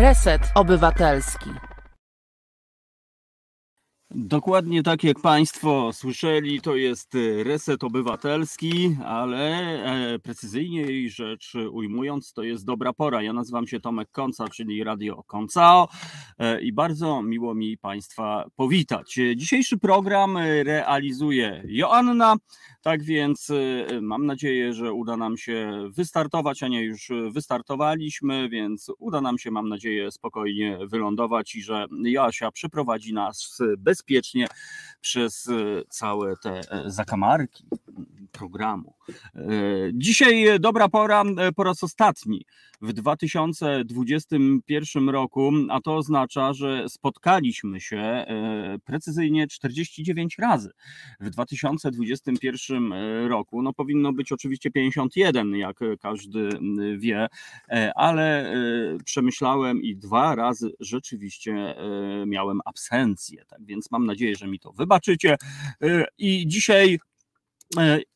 Reset Obywatelski. Dokładnie tak jak Państwo słyszeli, to jest reset obywatelski, ale e, precyzyjniej rzecz ujmując, to jest dobra pora. Ja nazywam się Tomek Konca, czyli Radio Koncao e, i bardzo miło mi Państwa powitać. Dzisiejszy program realizuje Joanna, tak więc e, mam nadzieję, że uda nam się wystartować, a nie już wystartowaliśmy, więc uda nam się, mam nadzieję, spokojnie wylądować i że Joasia przeprowadzi nas bez bezpiecznie przez e, całe te e, zakamarki programu. E, dzisiaj dobra pora po raz ostatni w 2021 roku, a to oznacza, że spotkaliśmy się precyzyjnie 49 razy w 2021 roku. No powinno być oczywiście 51, jak każdy wie, ale przemyślałem i dwa razy rzeczywiście miałem absencję. Tak więc mam nadzieję, że mi to wybaczycie. I dzisiaj E,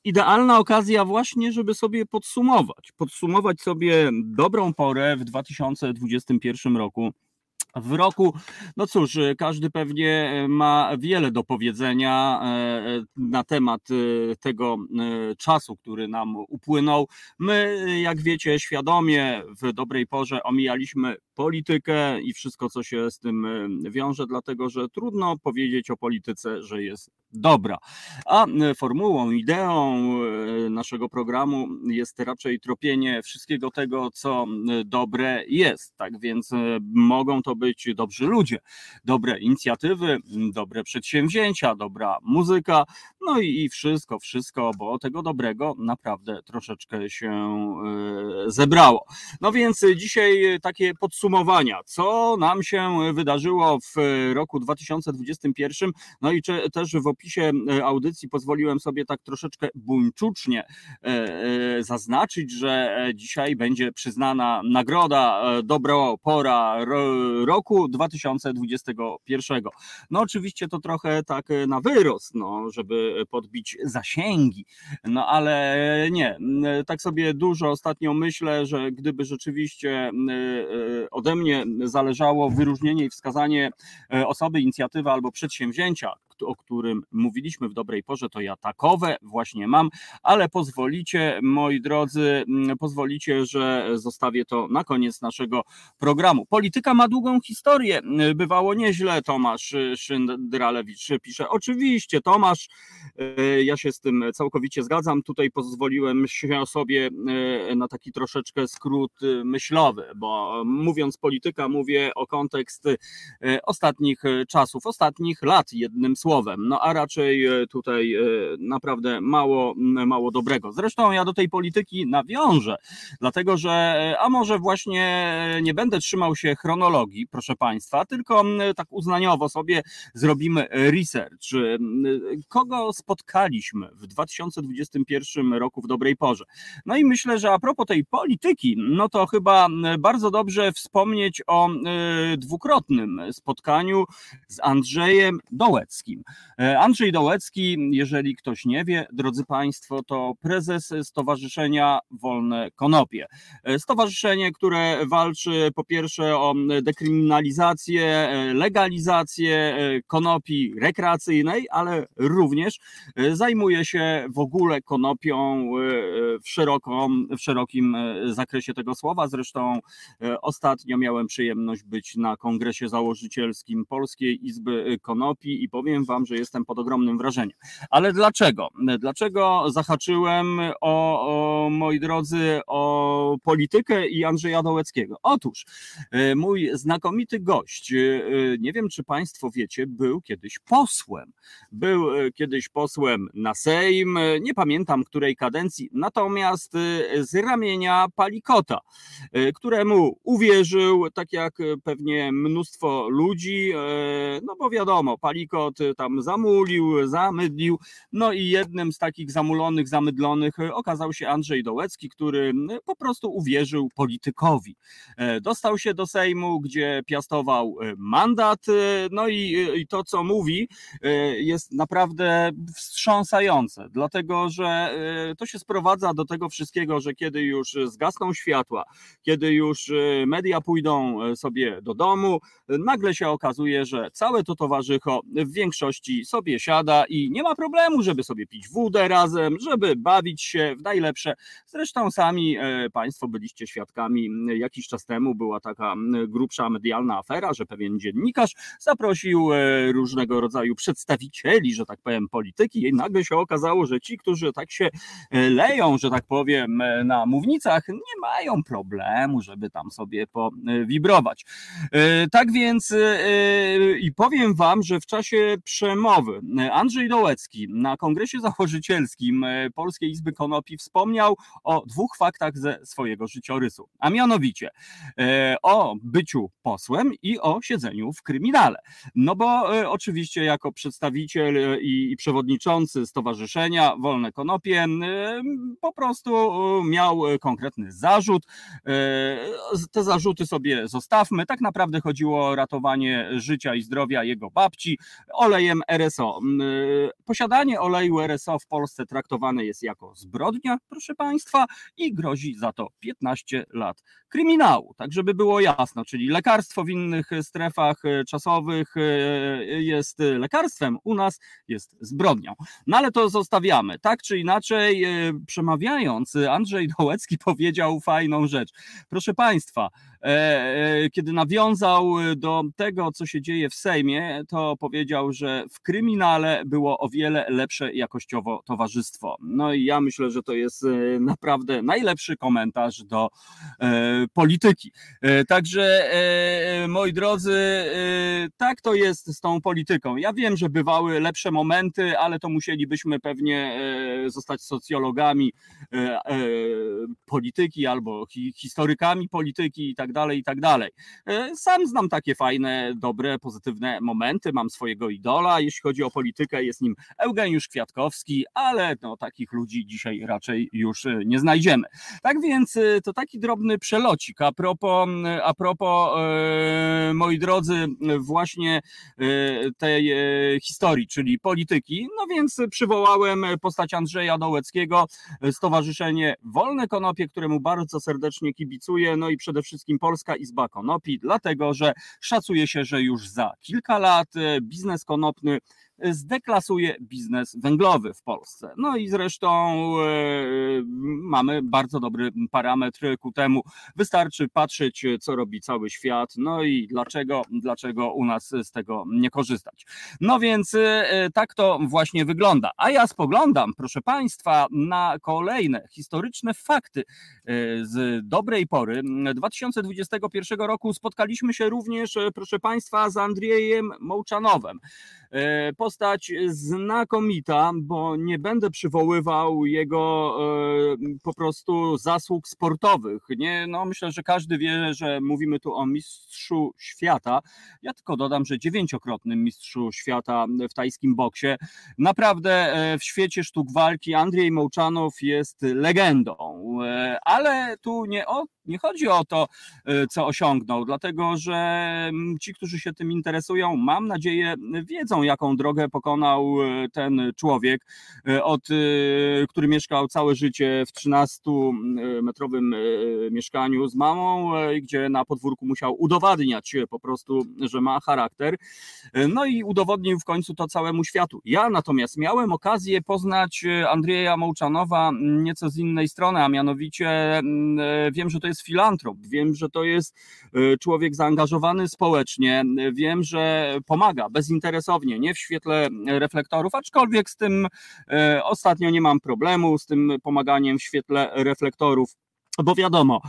idealna okazja właśnie, żeby sobie podsumować. Podsumować sobie dobrą porę w 2021 roku. W roku, no cóż, każdy pewnie ma wiele do powiedzenia e, na temat e, tego czasu, który nam upłynął. My, jak wiecie, świadomie w dobrej porze omijaliśmy politykę i wszystko, co się z tym wiąże, dlatego że trudno powiedzieć o polityce, że jest dobra. A formułą, ideą e, naszego programu jest raczej tropienie wszystkiego tego, co dobre jest. Tak więc e, mogą to być dobrzy ludzie, dobre inicjatywy, dobre przedsięwzięcia, dobra muzyka, no i wszystko, wszystko, bo tego dobrego naprawdę troszeczkę się e, zebrało. No więc dzisiaj takie podsumowania, co nam się wydarzyło w roku 2021, no i też w opisie e, audycji pozwoliłem sobie tak troszeczkę buńczucznie e, zaznaczyć, że dzisiaj będzie przyznana nagroda Dobro Pora roku 2021. No oczywiście to trochę tak na wyrost, no, żeby podbić zasięgi, no ale nie, tak sobie dużo ostatnio myślę, że gdyby rzeczywiście ode mnie zależało wyróżnienie i wskazanie osoby, inicjatywy albo przedsięwzięcia, o którym mówiliśmy w dobrej porze, to ja takowe właśnie mam, ale pozwolicie, moi drodzy, mm, pozwolicie, że zostawię to na koniec naszego programu. Polityka ma długą historię. Bywało nieźle, Tomasz Szyndralewicz pisze. Oczywiście, Tomasz, e, ja się z tym całkowicie zgadzam. Tutaj pozwoliłem się sobie e, na taki troszeczkę skrót myślowy, bo mówiąc polityka, mówię o kontekst e, ostatnich czasów, ostatnich lat, jednym słowem. No a raczej e, tutaj e, naprawdę mało, mało dobrego. Zresztą ja do tej polityki nawiążę, dlatego że, e, a może właśnie nie będę trzymał się chronologii, proszę Państwa, tylko tak uznaniowo sobie zrobimy research. Kogo spotkaliśmy w 2021 roku w dobrej porze? No i myślę, że a propos tej polityki, no to chyba bardzo dobrze wspomnieć o dwukrotnym spotkaniu z Andrzejem Dołeckim. E, Andrzej Dołecki, jeżeli ktoś nie wie, drodzy Państwo, to prezes Stowarzyszenia Wolne Konopie. E, stowarzyszenie, które walczy po pierwsze o dekryminalizację, e, legalizację konopi rekreacyjnej, ale również zajmuje się w ogóle konopią w, w szerokim zakresie tego słowa. Zresztą ostatnio miałem przyjemność być na kongresie założycielskim Polskiej Izby Konopi i powiem Wam, że jestem pod ogromnym wrażeniem. Ale dlaczego? Dlaczego zahaczyłem o, o moi drodzy, o politykę i Andrzeja Dołeckiego? Otóż e, mój znakomity gość, e, nie wiem czy Państwo wiecie, był kiedyś posłem. Był e, kiedyś posłem na Sejm, nie pamiętam której kadencji, natomiast z ramienia Palikota, któremu uwierzył, tak jak pewnie mnóstwo ludzi, no bo wiadomo, Palikot tam zamulił, zamydlił. No i jednym z takich zamulonych, zamydlonych okazał się Andrzej Dołecki, który po prostu uwierzył politykowi. Dostał się do Sejmu, gdzie piastował mandat, no i, i to, co mówi, jest naprawdę wstrząsające, dlatego że to się sprowadza do tego wszystkiego, że kiedy już zgasną światła, kiedy już media pójdą sobie do domu, nagle się okazuje, że całe to towarzycho w większości sobie siada i nie ma problemu, żeby sobie pić wódę razem, żeby bawić się w najlepsze. Zresztą sami e, Państwo byliście świadkami jakiś czas temu, była taka grubsza medialna afera, że pewien dziennikarz zaprosił e, różnego rodzaju przedstawicieli, że tak powiem, polityki i nagle się okazało, że ci, którzy tak się e, leją, że tak powiem, na mównicach, nie mają problemu, żeby tam sobie powibrować. Tak więc i powiem Wam, że w czasie przemowy Andrzej Dołecki na kongresie założycielskim Polskiej Izby Konopi wspomniał o dwóch faktach ze swojego życiorysu, a mianowicie o byciu posłem i o siedzeniu w kryminale. No bo oczywiście jako przedstawiciel i przewodniczący Stowarzyszenia Wolne Konopie po prostu miał konkretny zarzut. Te zarzuty sobie zostawmy. Tak naprawdę chodziło o ratowanie życia i zdrowia jego babci olejem RSO. Posiadanie oleju RSO w Polsce traktowane jest jako zbrodnia, proszę Państwa, i grozi za to 15 lat kryminału. Tak, żeby było jasno, czyli lekarstwo w innych strefach czasowych jest lekarstwem, u nas jest zbrodnią. No ale to zostawiamy. Tak czy inaczej, przemawiając, Andrzej Dołecki powiedział fajną rzecz. Proszę Państwa, kiedy nawiązał do tego, co się dzieje w Sejmie, to powiedział, że w kryminale było o wiele lepsze jakościowo towarzystwo. No i ja myślę, że to jest e, naprawdę najlepszy komentarz do e, polityki. E, także, moi drodzy, tak to jest z tą polityką. Ja wiem, że bywały lepsze momenty, ale to musielibyśmy pewnie zostać socjologami polityki albo historykami polityki i tak dalej, i tak dalej. Sam znam takie fajne, dobre, pozytywne momenty, mam swojego idola, jeśli chodzi o politykę, jest nim Eugeniusz Kwiatkowski, ale no, takich ludzi dzisiaj raczej już e, nie znajdziemy. Tak więc e, to taki drobny przelocik a propos, a propos e, moi drodzy, właśnie tej historii, czyli polityki, no więc przywołałem postać Andrzeja Dołeckiego, Stowarzyszenie Wolne Konopie, któremu bardzo serdecznie kibicuję, no i przede wszystkim Polska Izba Konopi, dlatego, że szacuje się, że już za kilka lat biznes konopny zdeklasuje biznes węglowy w Polsce. No i zresztą e, mamy bardzo dobry parametr ku temu. Wystarczy patrzeć, co robi cały świat, no i dlaczego, dlaczego u nas z tego nie korzystać. No więc e, tak to właśnie wygląda. A ja spoglądam, proszę Państwa, na kolejne historyczne fakty e, z dobrej pory. 2021 roku spotkaliśmy się również, proszę Państwa, z Andrzejem Mołczanowem. Postać znakomita, bo nie będę przywoływał jego e, po prostu zasług sportowych. Nie, no myślę, że każdy wie, że mówimy tu o mistrzu świata. Ja tylko dodam, że dziewięciokrotnym mistrzu świata w tajskim boksie. Naprawdę e, w świecie sztuk walki Andrzej Mołczanow jest legendą, e, ale tu nie o nie chodzi o to, y, co osiągnął, dlatego że mm, ci, którzy się tym interesują, mam nadzieję, wiedzą, jaką drogę pokonał y, ten człowiek, y, od, który mieszkał całe życie w 13-metrowym mieszkaniu z mamą, gdzie na podwórku musiał udowadniać po prostu, że ma charakter. No i udowodnił w końcu to całemu światu. Ja natomiast miałem okazję poznać Andrzeja Mołczanowa nieco z innej strony, a mianowicie mm, wiem, że to jest jest filantrop, wiem, że to jest e, człowiek zaangażowany społecznie, wiem, że pomaga bezinteresownie, nie w świetle reflektorów, aczkolwiek z tym e, ostatnio nie mam problemu, z tym pomaganiem w świetle reflektorów. Bo wiadomo,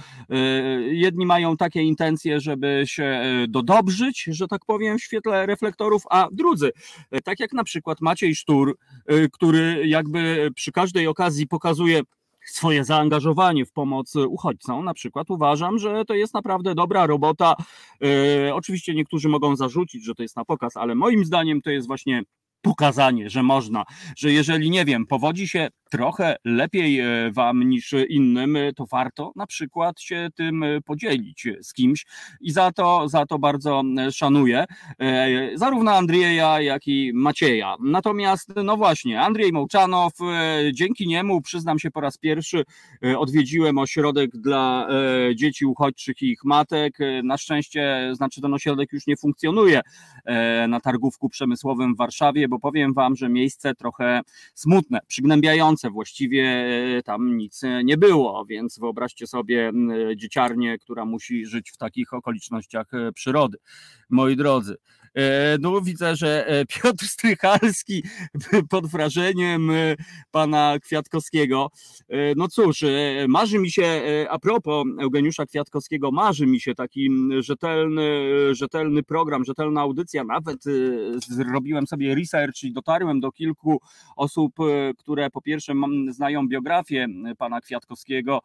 jedni mają takie intencje, żeby się dodobrzyć, że tak powiem, w świetle reflektorów, a drudzy, tak jak na przykład Maciej Sztur, który jakby przy każdej okazji pokazuje swoje zaangażowanie w pomoc uchodźcom, na przykład uważam, że to jest naprawdę dobra robota. E, oczywiście niektórzy mogą zarzucić, że to jest na pokaz, ale moim zdaniem to jest właśnie pokazanie, że można, że jeżeli, nie wiem, powodzi się trochę lepiej e, wam niż innym, e, to warto na przykład się tym e, podzielić z kimś i za to, za to bardzo szanuję zarówno Andrzeja, jak i Macieja. Natomiast, no właśnie, Andrzej Mołczanow, dzięki niemu, przyznam się po raz pierwszy, odwiedziłem ośrodek dla dzieci uchodźczych i ich matek. Na szczęście, znaczy ten ośrodek już nie funkcjonuje na targówku przemysłowym w Warszawie, bo powiem wam, że miejsce trochę smutne, przygnębiające, właściwie e, tam nic nie było, więc wyobraźcie sobie dzieciarnię, która musi żyć w takich okolicznościach e, przyrody. Moi drodzy, E, no widzę, że e, Piotr Strychalski pod wrażeniem e, pana Kwiatkowskiego. No cóż, marzy mi się, a propos Eugeniusza Kwiatkowskiego, marzy mi się taki rzetelny, rzetelny program, rzetelna audycja. Nawet zrobiłem sobie research i dotarłem do kilku osób, które po pierwsze znają biografię pana Kwiatkowskiego.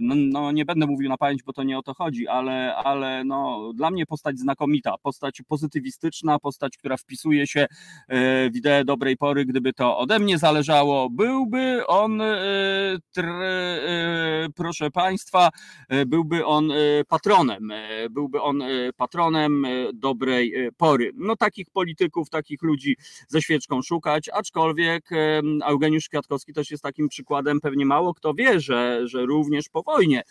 No, no nie będę mówił na pamięć, bo to nie o to chodzi, ale, ale no, dla mnie postać znakomita postać pozytywistyczna, postać, która wpisuje się e, w ideę dobrej pory, gdyby to ode mnie zależało, byłby on, e, e, proszę Państwa, byłby on patronem, byłby on patronem dobrej pory. No takich polityków, takich ludzi ze świeczką szukać, aczkolwiek Eugeniusz Kwiatkowski też jest takim przykładem, pewnie mało kto wie, że, że również po wojnie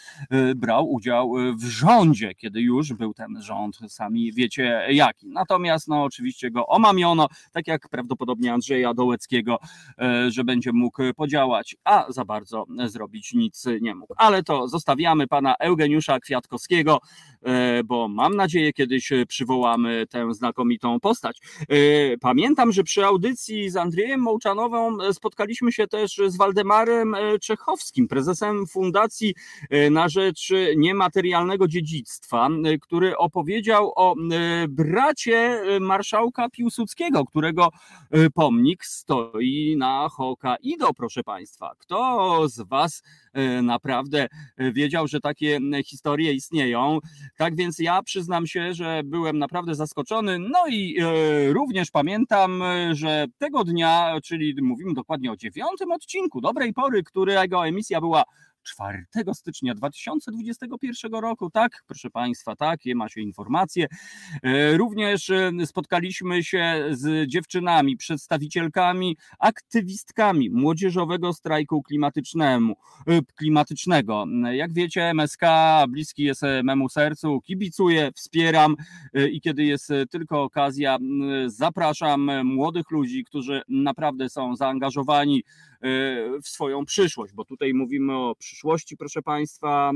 brał udział w rządzie, kiedy już był ten rząd, sami wiecie jaki. Natomiast no oczywiście go omamiono, tak jak prawdopodobnie Andrzeja Dołeckiego, e, że będzie mógł podziałać, a za bardzo zrobić nic nie mógł. Ale to zostawiamy pana Eugeniusza Kwiatkowskiego, e, bo mam nadzieję kiedyś przywołamy tę znakomitą postać. E, pamiętam, że przy audycji z Andrzejem Mołczanową spotkaliśmy się też z Waldemarem Czechowskim, prezesem Fundacji na rzecz niematerialnego dziedzictwa, który opowiedział o bracie y, marszałka Piłsudskiego, którego y, pomnik stoi na Hokkaido, proszę Państwa. Kto z Was y, naprawdę wiedział, że takie historie istnieją? Tak więc ja przyznam się, że byłem naprawdę zaskoczony. No i również pamiętam, że tego dnia, czyli mówimy dokładnie o dziewiątym odcinku dobrej pory, którego emisja była 4 stycznia 2021 roku. Tak, proszę Państwa, takie ma się informacje. E, również e, spotkaliśmy się z dziewczynami, przedstawicielkami, aktywistkami młodzieżowego strajku klimatycznemu, e, klimatycznego. Jak wiecie, MSK bliski jest memu sercu, kibicuję, wspieram i kiedy jest tylko okazja, zapraszam młodych ludzi, którzy naprawdę są zaangażowani w swoją przyszłość, bo tutaj mówimy o przyszłości, proszę Państwa,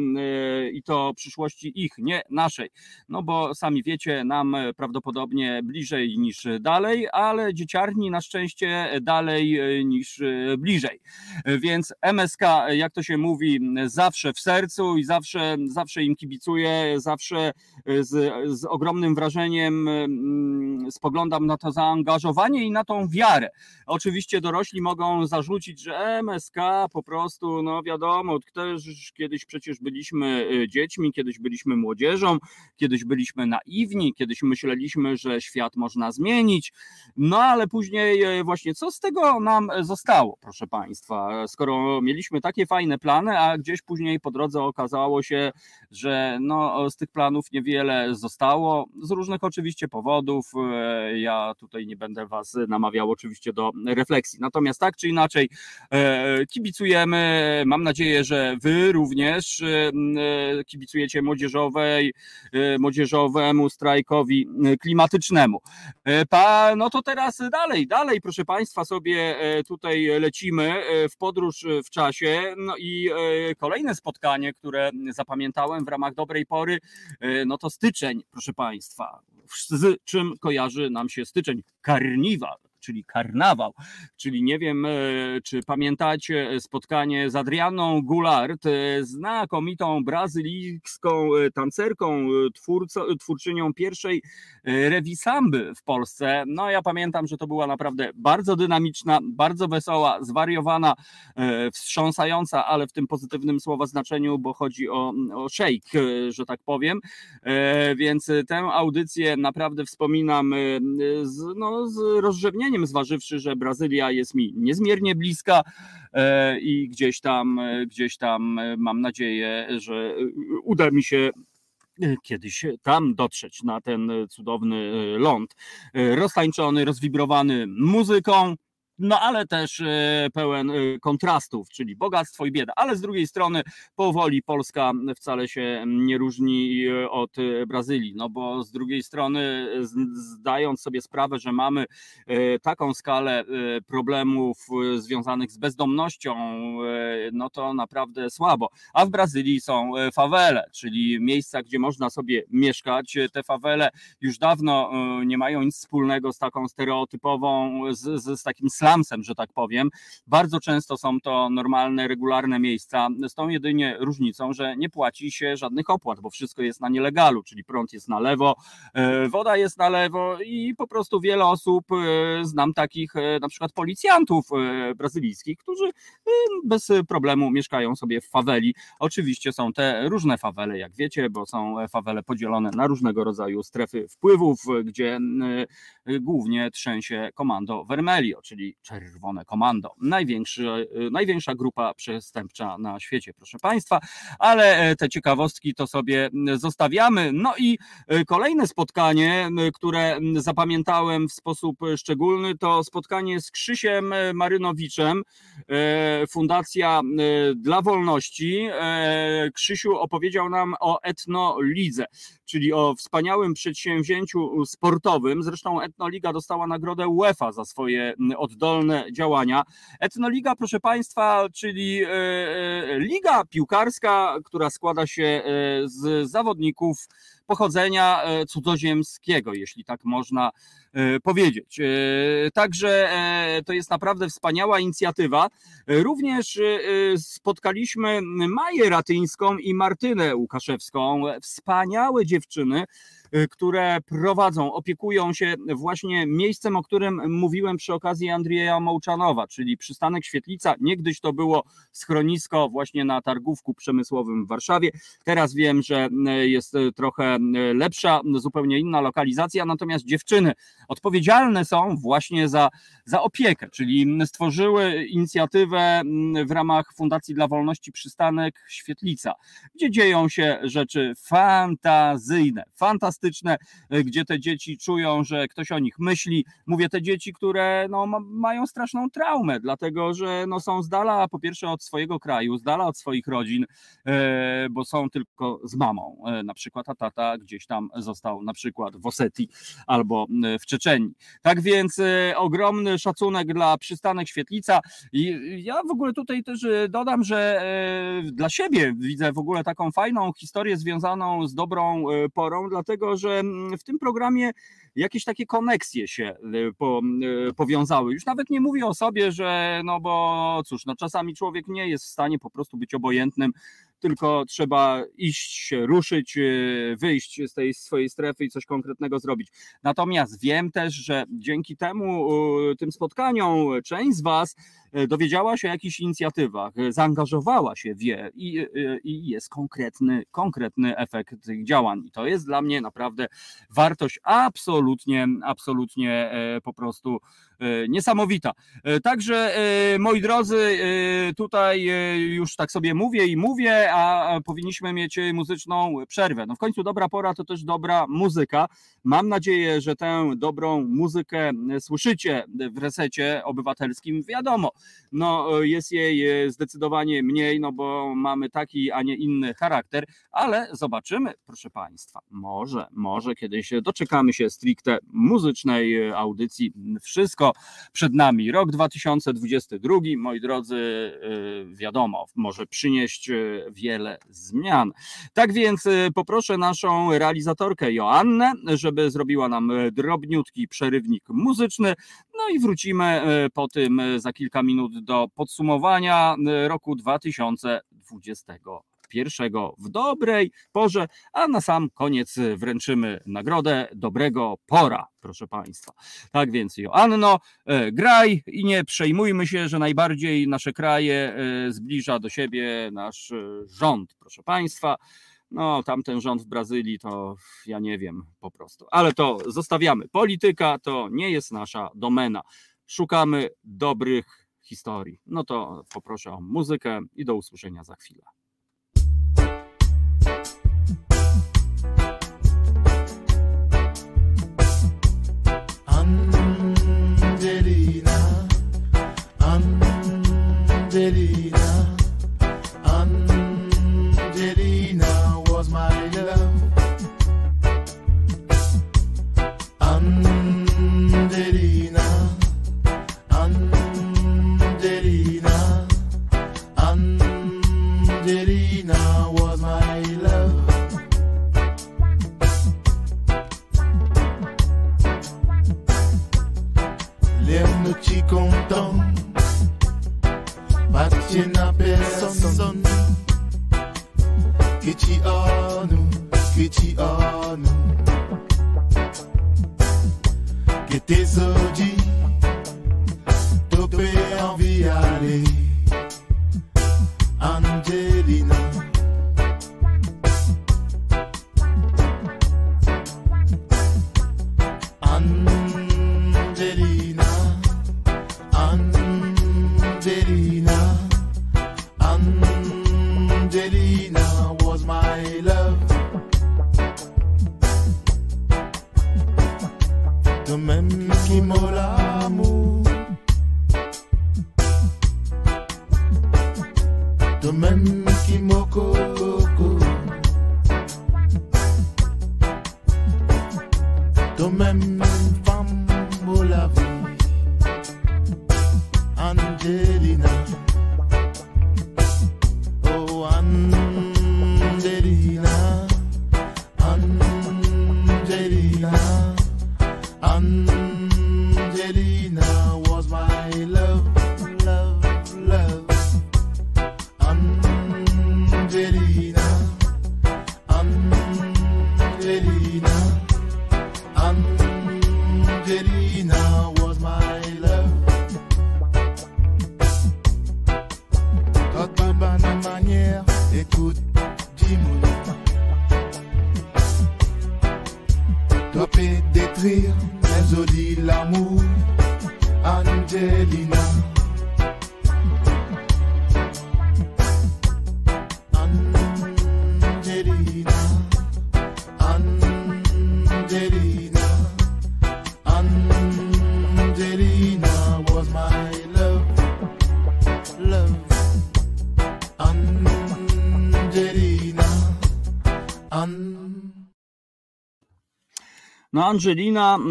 i to przyszłości ich, nie naszej. No bo sami wiecie, nam prawdopodobnie bliżej niż dalej, ale dzieciarni na szczęście dalej niż bliżej. Więc MSK, jak to się mówi, zawsze w sercu i zawsze, zawsze im kibicuję, zawsze z, z ogromnym wrażeniem spoglądam na to zaangażowanie i na tą wiarę. Oczywiście dorośli mogą zarzucić, że MSK po prostu, no wiadomo, też kiedyś przecież byliśmy y, dziećmi, kiedyś byliśmy młodzieżą, kiedyś byliśmy naiwni, kiedyś myśleliśmy, że świat można zmienić, no ale później y, właśnie co z tego nam zostało, proszę Państwa, skoro mieliśmy takie fajne plany, a gdzieś później po drodze okazało się, że no, z tych planów niewiele zostało, z różnych oczywiście powodów, y, ja tutaj nie będę Was namawiał oczywiście do refleksji, natomiast tak czy inaczej kibicujemy. Mam nadzieję, że Wy również e, e, kibicujecie młodzieżowej, młodzieżowemu strajkowi klimatycznemu. Pa, no to teraz dalej, dalej, proszę Państwa, sobie tutaj lecimy w podróż w czasie. No i kolejne spotkanie, które zapamiętałem w ramach dobrej pory, no to styczeń, proszę Państwa. Z czym kojarzy nam się styczeń? Karniwal czyli karnawał. Czyli nie wiem, czy pamiętacie spotkanie z Adrianą Goulart, znakomitą brazylijską tancerką, twórco, twórczynią pierwszej rewisamby w Polsce. No ja pamiętam, że to była naprawdę bardzo dynamiczna, bardzo wesoła, zwariowana, wstrząsająca, ale w tym pozytywnym słowa znaczeniu, bo chodzi o, o shake, że tak powiem. Więc tę audycję naprawdę wspominam z, no, z rozrzewnieniem, zważywszy, że Brazylia jest mi niezmiernie bliska i gdzieś tam, gdzieś tam mam nadzieję, że uda mi się kiedyś tam dotrzeć na ten cudowny ląd. Roztańczony, rozwibrowany muzyką, no ale też e, pełen e, kontrastów, czyli bogactwo i bieda. Ale z drugiej strony powoli Polska wcale się nie różni e, od Brazylii, no bo z drugiej strony zdając sobie sprawę, że mamy taką skalę problemów związanych z bezdomnością, no to naprawdę słabo. A w Brazylii są fawele, czyli miejsca, gdzie można sobie mieszkać. Te fawele już dawno nie mają nic wspólnego z taką stereotypową, z, z, takim slumsem, że tak powiem. Bardzo często są to normalne, regularne miejsca, z tą jedynie różnicą, że nie płaci się żadnych opłat, bo wszystko jest na nielegalu, czyli prąd jest na lewo, e, woda jest na lewo i po prostu wiele osób, e, znam takich e, na przykład policjantów brazylijskich, którzy bez problemu mieszkają sobie w faweli. Oczywiście są te różne fawele, jak wiecie, bo są fawele podzielone na różnego rodzaju strefy wpływów, gdzie głównie trzęsie komando Vermelio, czyli Czerwone Komando. Największy, największa grupa przestępcza na świecie, proszę Państwa, ale e, te ciekawostki to sobie zostawiamy. No i e, kolejne spotkanie, które zapamiętałem w sposób szczególny, to spotkanie z Krzysiem Marynowiczem, e, Fundacja dla Wolności. Krzysiu opowiedział nam o etnolidze, czyli o wspaniałym przedsięwzięciu sportowym. Zresztą Etnoliga dostała nagrodę UEFA za swoje oddolne oddolne działania. Etnoliga, proszę Państwa, czyli e, e, liga piłkarska, która składa się e, z zawodników pochodzenia cudzoziemskiego, jeśli tak można powiedzieć. Także to jest naprawdę wspaniała inicjatywa. Również spotkaliśmy Maję Ratyńską i Martynę Łukaszewską, wspaniałe dziewczyny, które prowadzą, opiekują się właśnie miejscem, o którym mówiłem przy okazji Andrzeja Mołczanowa, czyli przystanek Świetlica. Niegdyś to było schronisko właśnie na targówku przemysłowym w Warszawie. Teraz wiem, że y, jest y, trochę lepsza, zupełnie inna lokalizacja, natomiast dziewczyny odpowiedzialne są właśnie za, za opiekę, czyli stworzyły inicjatywę w ramach Fundacji dla Wolności Przystanek Świetlica, gdzie dzieją się rzeczy fantazyjne, fantastyczne fantastyczne, e, gdzie te dzieci czują, że ktoś o nich myśli. Mówię te dzieci, które no, mają straszną traumę, dlatego że no, są z dala po pierwsze od swojego kraju, z dala od swoich rodzin, e, bo są tylko z mamą. E, na przykład a tata gdzieś tam został na przykład w Osetii albo w Czeczeni. Tak więc ogromny szacunek dla przystanek Świetlica i ja w ogóle tutaj też dodam, że dla siebie widzę w ogóle taką fajną historię związaną z dobrą porą, dlatego że mm, w tym programie jakieś takie koneksje się y, po, y, powiązały. Już nawet nie mówię o sobie, że no bo cóż, no czasami człowiek nie jest w stanie po prostu być obojętnym, tylko trzeba iść ruszyć, y, wyjść z tej swojej strefy i coś konkretnego zrobić. Natomiast wiem też, że dzięki temu, tym spotkaniom, część z Was dowiedziała się o jakichś inicjatywach, zaangażowała się, wie i, i jest konkretny, konkretny efekt tych działań. I to jest dla mnie naprawdę wartość absolutnie, absolutnie e, po prostu E, niesamowita. E, także e, moi drodzy, tutaj już tak sobie mówię i mówię, a powinniśmy mieć muzyczną przerwę. No w końcu dobra pora to też dobra muzyka. Mam nadzieję, że tę dobrą muzykę słyszycie w resecie obywatelskim. Wiadomo, no jest jej zdecydowanie mniej, no bo mamy taki, a nie inny charakter, ale zobaczymy, proszę Państwa, może, może kiedyś doczekamy się stricte muzycznej audycji. Wszystko przed nami. Rok 2022, moi drodzy, wiadomo, może przynieść wiele zmian. Tak więc poproszę naszą realizatorkę Joannę, żeby zrobiła nam drobniutki przerywnik muzyczny. No i wrócimy po tym za kilka minut do podsumowania roku 2020 pierwszego w dobrej porze, a na sam koniec wręczymy nagrodę dobrego pora, proszę Państwa. Tak więc Joanno, e, graj i nie przejmujmy się, że najbardziej nasze kraje zbliża do siebie nasz rząd, proszę Państwa. No, tamten rząd w Brazylii to ja nie wiem po prostu, ale to zostawiamy. Polityka to nie jest nasza domena. Szukamy dobrych historii. No to poproszę o muzykę i do usłyszenia za chwilę. No, Angelina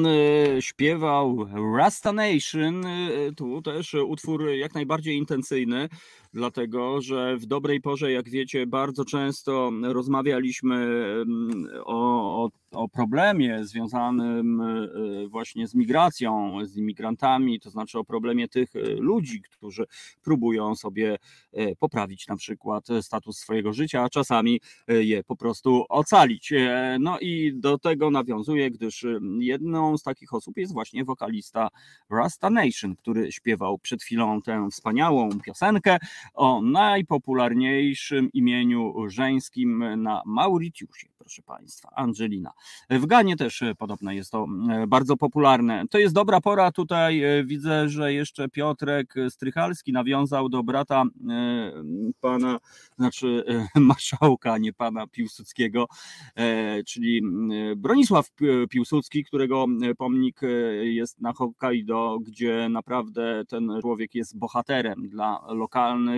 y, śpiewał Rasta Nation, y, tu też utwór jak najbardziej intencyjny dlatego że w dobrej porze, jak wiecie, bardzo często rozmawialiśmy o, o, o, problemie związanym e, właśnie z migracją, z imigrantami, to znaczy o problemie tych e, ludzi, którzy próbują sobie e, poprawić na przykład status swojego życia, a czasami je po prostu ocalić. No i do tego nawiązuję, gdyż jedną z takich osób jest właśnie wokalista Rasta Nation, który śpiewał przed chwilą tę wspaniałą piosenkę o najpopularniejszym imieniu żeńskim na Mauritiusie, proszę Państwa, Angelina. W Ganie też e, podobno jest to e, bardzo popularne. To jest dobra pora, tutaj e, widzę, że jeszcze Piotrek Strychalski nawiązał do brata pana, znaczy marszałka, nie pana Piłsudskiego, czyli Bronisław Piłsudski, którego pomnik jest na Hokkaido, gdzie naprawdę ten człowiek jest bohaterem dla lokalnych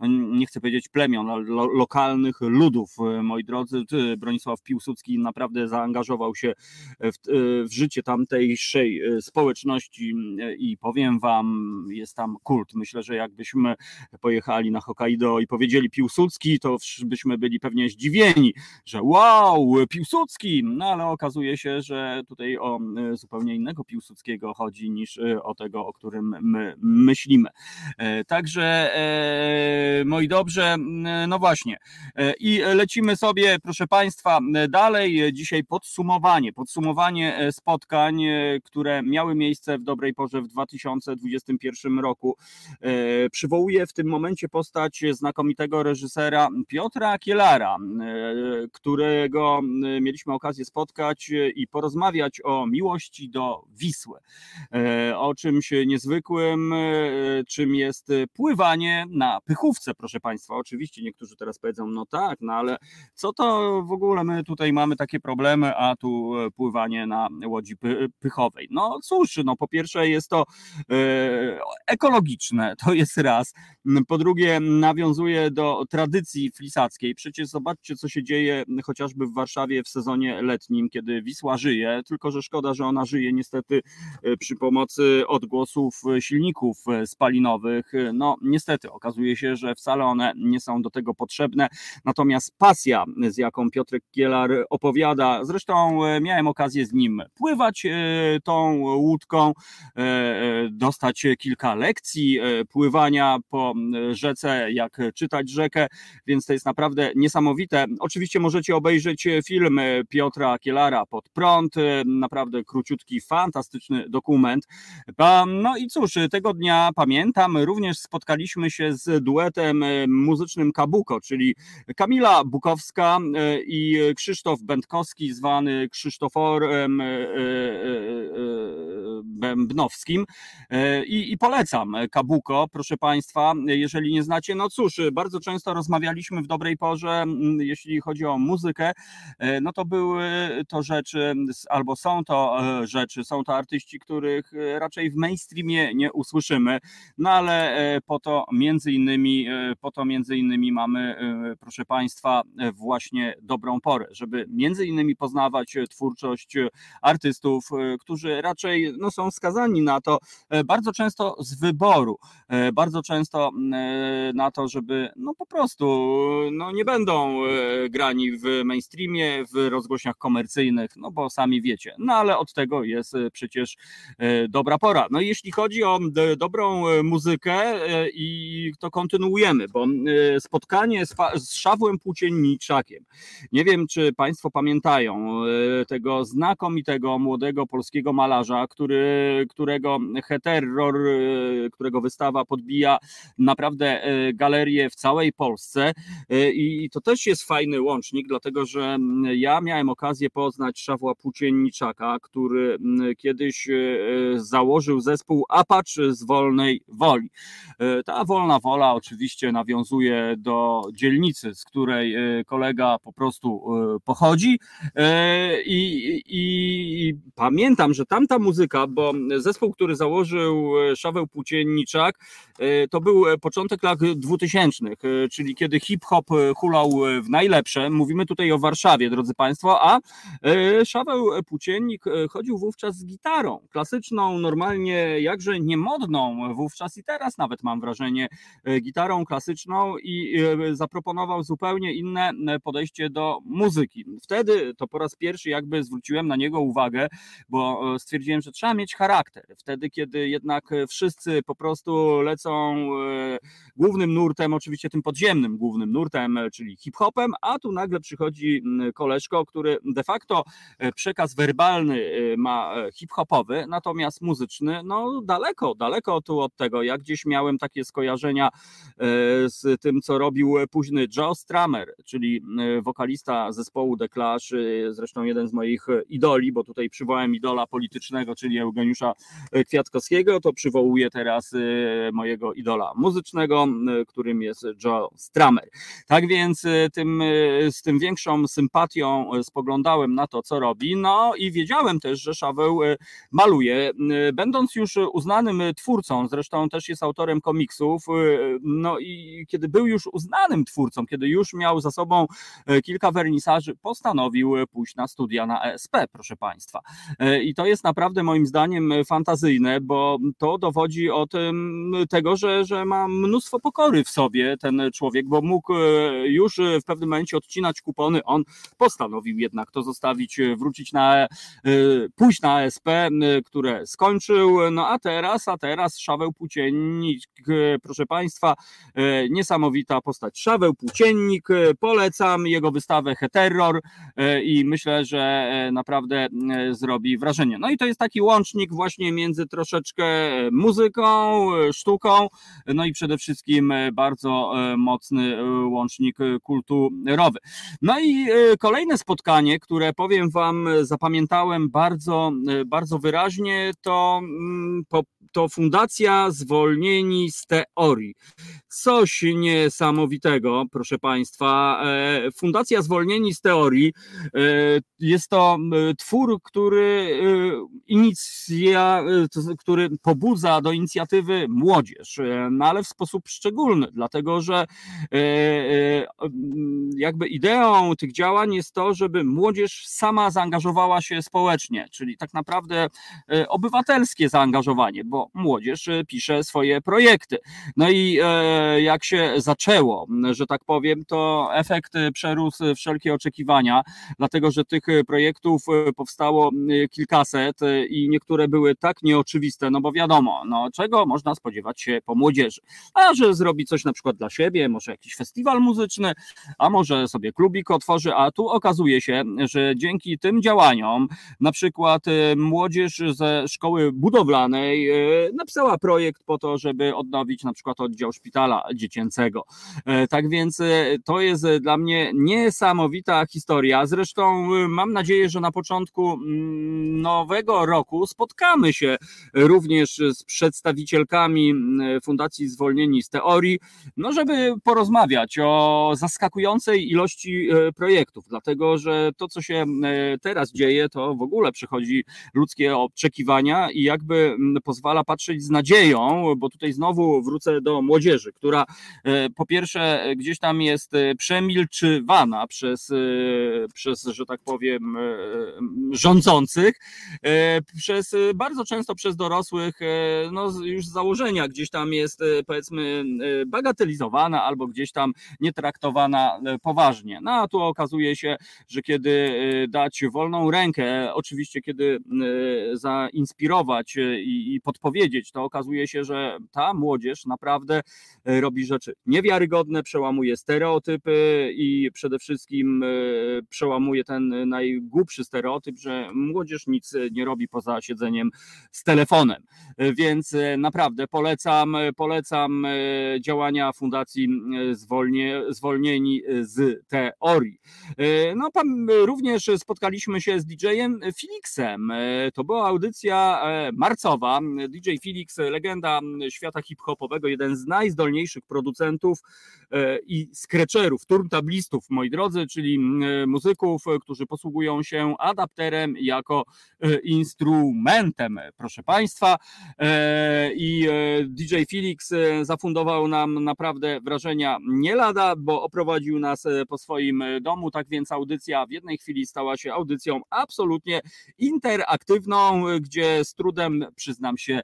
no nie chcę powiedzieć plemion, ale lo, lokalnych ludów, e, moi drodzy. Bronisław Piłsudski naprawdę zaangażował się w, w życie tamtejszej społeczności i powiem wam, jest tam kult. Myślę, że jakbyśmy pojechali na Hokkaido i powiedzieli Piłsudski, to byśmy byli pewnie zdziwieni, że wow, Piłsudski, no ale okazuje się, że tutaj o zupełnie innego Piłsudskiego chodzi niż o tego, o którym my myślimy. Także e, moi dobrze, no właśnie. E, I lecimy sobie, proszę Państwa, dalej. Dzisiaj podsumowanie, podsumowanie e, spotkań, które miały miejsce w dobrej porze w 2021 roku. Przywołuję w tym momencie postać znakomitego reżysera Piotra Kielara, którego mieliśmy okazję spotkać i porozmawiać o miłości do Wisły. O czymś niezwykłym, czym jest pływanie na pychówce, proszę Państwa. Oczywiście niektórzy teraz powiedzą, no tak, no ale co to w ogóle my tutaj mamy takie problemy, a tu pływanie na łodzi py pychowej. No cóż, no po pierwsze jest to e, ekologiczne, to jest raz. Po drugie nawiązuje do tradycji flisackiej. Przecież zobaczcie, co się dzieje chociażby w Warszawie w sezonie letnim, kiedy Wisła żyje, tylko że szkoda, że ona żyje niestety e, przy pomocy odgłosów silników spalinowych. No niestety okazuje się, że wcale one nie są do tego potrzebne. Natomiast pasja, z jaką Piotrek Kielar opowiada, zresztą e, miałem okazję z nim pływać e, tą łódką, e, dostać kilka lekcji pływania po rzece, jak czytać rzekę, więc to jest naprawdę niesamowite. Oczywiście możecie obejrzeć film Piotra Kielara pod prąd, naprawdę króciutki, fantastyczny dokument. No i cóż, tego dnia pamiętam, również spotkaliśmy się z duetem muzycznym Kabuko, czyli Kamila Bukowska e, i Krzysztof Będkowski, zwany Krzysztoforem e, e, Bębnowskim. I, I polecam Kabuko, proszę Państwa, jeżeli nie znacie. No cóż, bardzo często rozmawialiśmy w dobrej porze, jeśli chodzi o muzykę, no to były to rzeczy, albo są to rzeczy, są to artyści, których raczej w mainstreamie nie usłyszymy, no ale po to między innymi, po to między innymi mamy, proszę Państwa, właśnie dobrą porę, żeby między innymi poznawać twórczość artystów, którzy raczej no, są skazani na to bardzo często z wyboru, bardzo często na to, żeby no po prostu no, nie będą grani w mainstreamie, w rozgłośniach komercyjnych, no bo sami wiecie, no ale od tego jest przecież dobra pora. No jeśli chodzi o dobrą muzykę i to kontynuujemy, bo spotkanie z, z Szawłem Płócienniczakiem. Nie wiem, czy Państwo pamiętają e, tego znakomitego młodego polskiego malarza, który, którego heterror, e, którego wystawa podbija naprawdę e, galerię w całej Polsce. I to też jest fajny łącznik, dlatego że ja miałem okazję poznać Szawła Płócienniczaka, który kiedyś założył zespół Apacz z wolnej woli. Ta wolna wola oczywiście nawiązuje do dzielnicy, z której e, kolega po prostu e, pochodzi. E, I, i, pamiętam, że tamta muzyka, bo zespół, który założył Szaweł Płócienniczak, to był początek lat 2000, czyli kiedy hip-hop hulał w najlepsze. Mówimy tutaj o Warszawie, drodzy Państwo, a Szaweł Płóciennik chodził wówczas z gitarą klasyczną, normalnie jakże niemodną wówczas i teraz nawet mam wrażenie, gitarą klasyczną i zaproponował zupełnie inne e, podejście do muzyki. Wtedy to po raz pierwszy jakby zwróciłem na niego uwagę, bo e, stwierdziłem, że trzeba mieć charakter. Wtedy, kiedy jednak wszyscy po prostu lecą e, głównym nurtem, oczywiście tym podziemnym głównym nurtem, czyli hip-hopem, a tu nagle przychodzi koleżko, który de facto przekaz werbalny ma hip-hopowy, natomiast muzyczny, no daleko, daleko tu od tego. Ja gdzieś miałem takie skojarzenia z tym, co robił późny Joe Stramer, czyli e, wokalista zespołu The Clash, e, zresztą jeden z moich idoli, bo tutaj przywołałem idola politycznego, czyli Eugeniusza Kwiatkowskiego, to przywołuję teraz mojego idola muzycznego, którym jest Joe Stramer. Tak więc tym, z tym większą sympatią spoglądałem na to, co robi, no i wiedziałem też, że Szaweł maluje. Będąc już uznanym twórcą, zresztą też jest autorem komiksów, no i kiedy był już uznanym twórcą, kiedy już miał za sobą kilka wernisaży, postanowił pójść na studia na ESP, proszę Państwa. I to jest naprawdę moim zdaniem fantazyjne, bo to dowodzi o tym, tego, że, że ma mnóstwo pokory w sobie ten człowiek, bo mógł już w pewnym momencie odcinać kupony, on postanowił jednak to zostawić, wrócić na, pójść na ESP, które skończył, no a teraz, a teraz Szaweł Płóciennik, proszę Państwa, niesamowita postać. Szaweł Płóciennik, polecam jego wystawę Heterror i myślę, że naprawdę zrobi wrażenie. No i to jest taki łącznik właśnie między troszeczkę muzyką, sztuką, no i przede wszystkim bardzo mocny łącznik kulturowy. No i kolejne spotkanie, które powiem Wam, zapamiętałem bardzo, bardzo wyraźnie, to, mm, to Fundacja Zwolnieni z Teorii. Coś niesamowitego, proszę Państwa. E, Fundacja Zwolnieni z Teorii e, jest to twór, który inicja, który pobudza do inicjatywy młodzież, no ale w sposób szczególny, dlatego że jakby ideą tych działań jest to, żeby młodzież sama zaangażowała się społecznie, czyli tak naprawdę obywatelskie zaangażowanie, bo młodzież pisze swoje projekty. No i jak się zaczęło, że tak powiem, to efekt przerósł wszelkie oczekiwania, dlatego że tych projektów powstało kilkaset i niektóre były tak nieoczywiste, no bo wiadomo, no czego można spodziewać się po młodzieży. A że zrobi coś na przykład dla siebie, może jakiś festiwal muzyczny, a może sobie klubik otworzy, a tu okazuje się, że dzięki tym działaniom, na przykład młodzież ze szkoły budowlanej napisała projekt po to, żeby odnowić na przykład oddział szpitala dziecięcego. Tak więc to jest dla mnie niesamowita historia. Zresztą mam nadzieję, że na początku nowego roku spotkamy się również z przedstawicielkami Fundacji Zwolnieni z Teorii, no żeby porozmawiać o zaskakującej ilości projektów, dlatego że to, co się teraz dzieje, to w ogóle przechodzi ludzkie oczekiwania i jakby pozwala patrzeć z nadzieją, bo tutaj znowu wrócę do młodzieży, która po pierwsze gdzieś tam jest przemilczywana przez, przez że tak powiem, rządzących, przez bardzo często przez dorosłych, no już z założenia gdzieś tam jest powiedzmy bagatelizowana albo gdzieś tam nietraktowana poważnie. No a tu okazuje się, że kiedy dać wolną rękę, oczywiście kiedy zainspirować i podpowiedzieć, to okazuje się, że ta młodzież naprawdę robi rzeczy niewiarygodne, przełamuje stereotypy i przede wszystkim przełamuje ten najgłupszy stereotyp, że młodzież nic nie robi poza siedzeniem z telefonem. Więc naprawdę polecam, polecam działania Fundacji Zwolnie, Zwolnieni z Teorii. No, również spotkaliśmy się z DJ-em Felixem. To była audycja marcowa. DJ Felix, legenda świata hip-hopowego, jeden z najzdolniejszych producentów i skrecherów, turntablistów, moi drodzy, czyli muzyków, którzy posługują się adapterem jako instrumentem, proszę Państwa. I DJ Felix zafundował nam naprawdę wrażenia nie lada, bo oprowadził nas po swoim domu, tak więc audycja w jednej chwili stała się audycją absolutnie interaktywną, gdzie z trudem, przyznam się,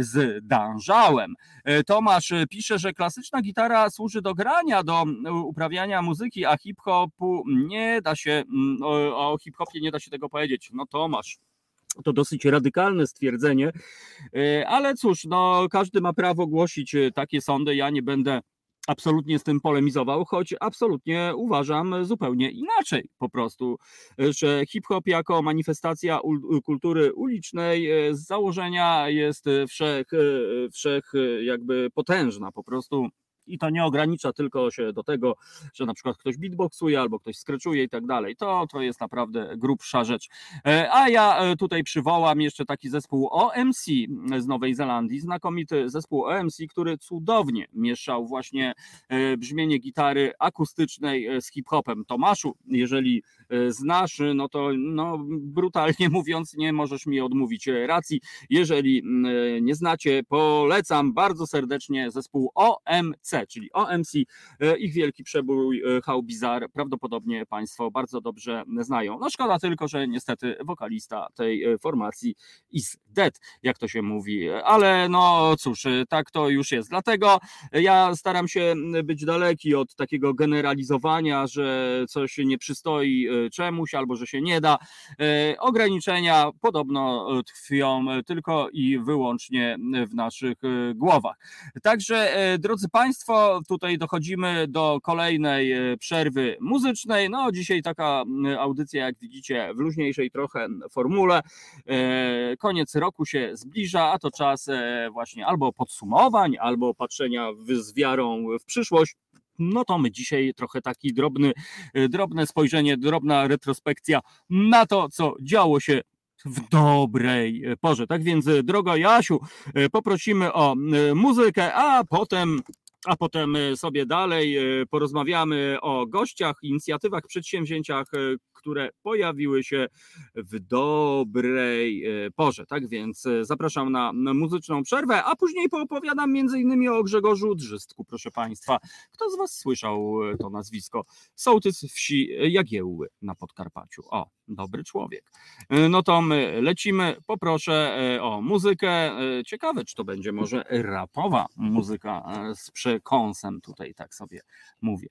zdążałem. Tomasz pisze, że klasyczna gitara służy do grania, do uprawiania muzyki, a hip-hopu nie da się, o, o hip-hopie nie da się tego powiedzieć. No Tomasz, to dosyć radykalne stwierdzenie, ale cóż, no, każdy ma prawo głosić takie sądy. Ja nie będę absolutnie z tym polemizował, choć absolutnie uważam zupełnie inaczej po prostu, że hip-hop jako manifestacja kultury ulicznej z założenia jest wszech, wszech jakby potężna, po prostu i to nie ogranicza tylko się do tego, że na przykład ktoś beatboxuje albo ktoś skreczuje i tak dalej. To, to jest naprawdę grubsza rzecz. E, a ja e, tutaj przywołam jeszcze taki zespół OMC z Nowej Zelandii, znakomity zespół OMC, który cudownie mieszał właśnie e, brzmienie gitary akustycznej z hip-hopem. Tomaszu, jeżeli znasz, no to no, brutalnie mówiąc, nie możesz mi odmówić racji. Jeżeli nie znacie, polecam bardzo serdecznie zespół OMC, czyli OMC, ich wielki przebój How Bizarre, prawdopodobnie Państwo bardzo dobrze znają. No szkoda tylko, że niestety wokalista tej formacji is dead, jak to się mówi, ale no cóż, tak to już jest. Dlatego ja staram się być daleki od takiego generalizowania, że coś nie przystoi czemuś albo że się nie da. Ograniczenia podobno tkwią tylko i wyłącznie w naszych głowach. Także, drodzy Państwo, tutaj dochodzimy do kolejnej przerwy muzycznej. No, dzisiaj taka audycja, jak widzicie, w luźniejszej trochę formule. Koniec roku się zbliża, a to czas właśnie albo podsumowań, albo patrzenia z wiarą w przyszłość no to my dzisiaj trochę taki drobny, drobne spojrzenie, drobna retrospekcja na to, co działo się w dobrej porze. Tak więc, droga Jasiu, poprosimy o muzykę, a potem a potem sobie dalej porozmawiamy o gościach, inicjatywach, przedsięwzięciach, które pojawiły się w dobrej e, porze. Tak więc e, zapraszam na muzyczną przerwę, a później poopowiadam innymi o Grzegorzu Drzystku, proszę Państwa. Kto z Was słyszał e, to nazwisko? Sołtys wsi Jagiełły na Podkarpaciu. O, dobry człowiek. No to my lecimy. Poproszę o muzykę. Ciekawe, czy to będzie może rapowa muzyka z przekąsem, tutaj tak sobie mówię.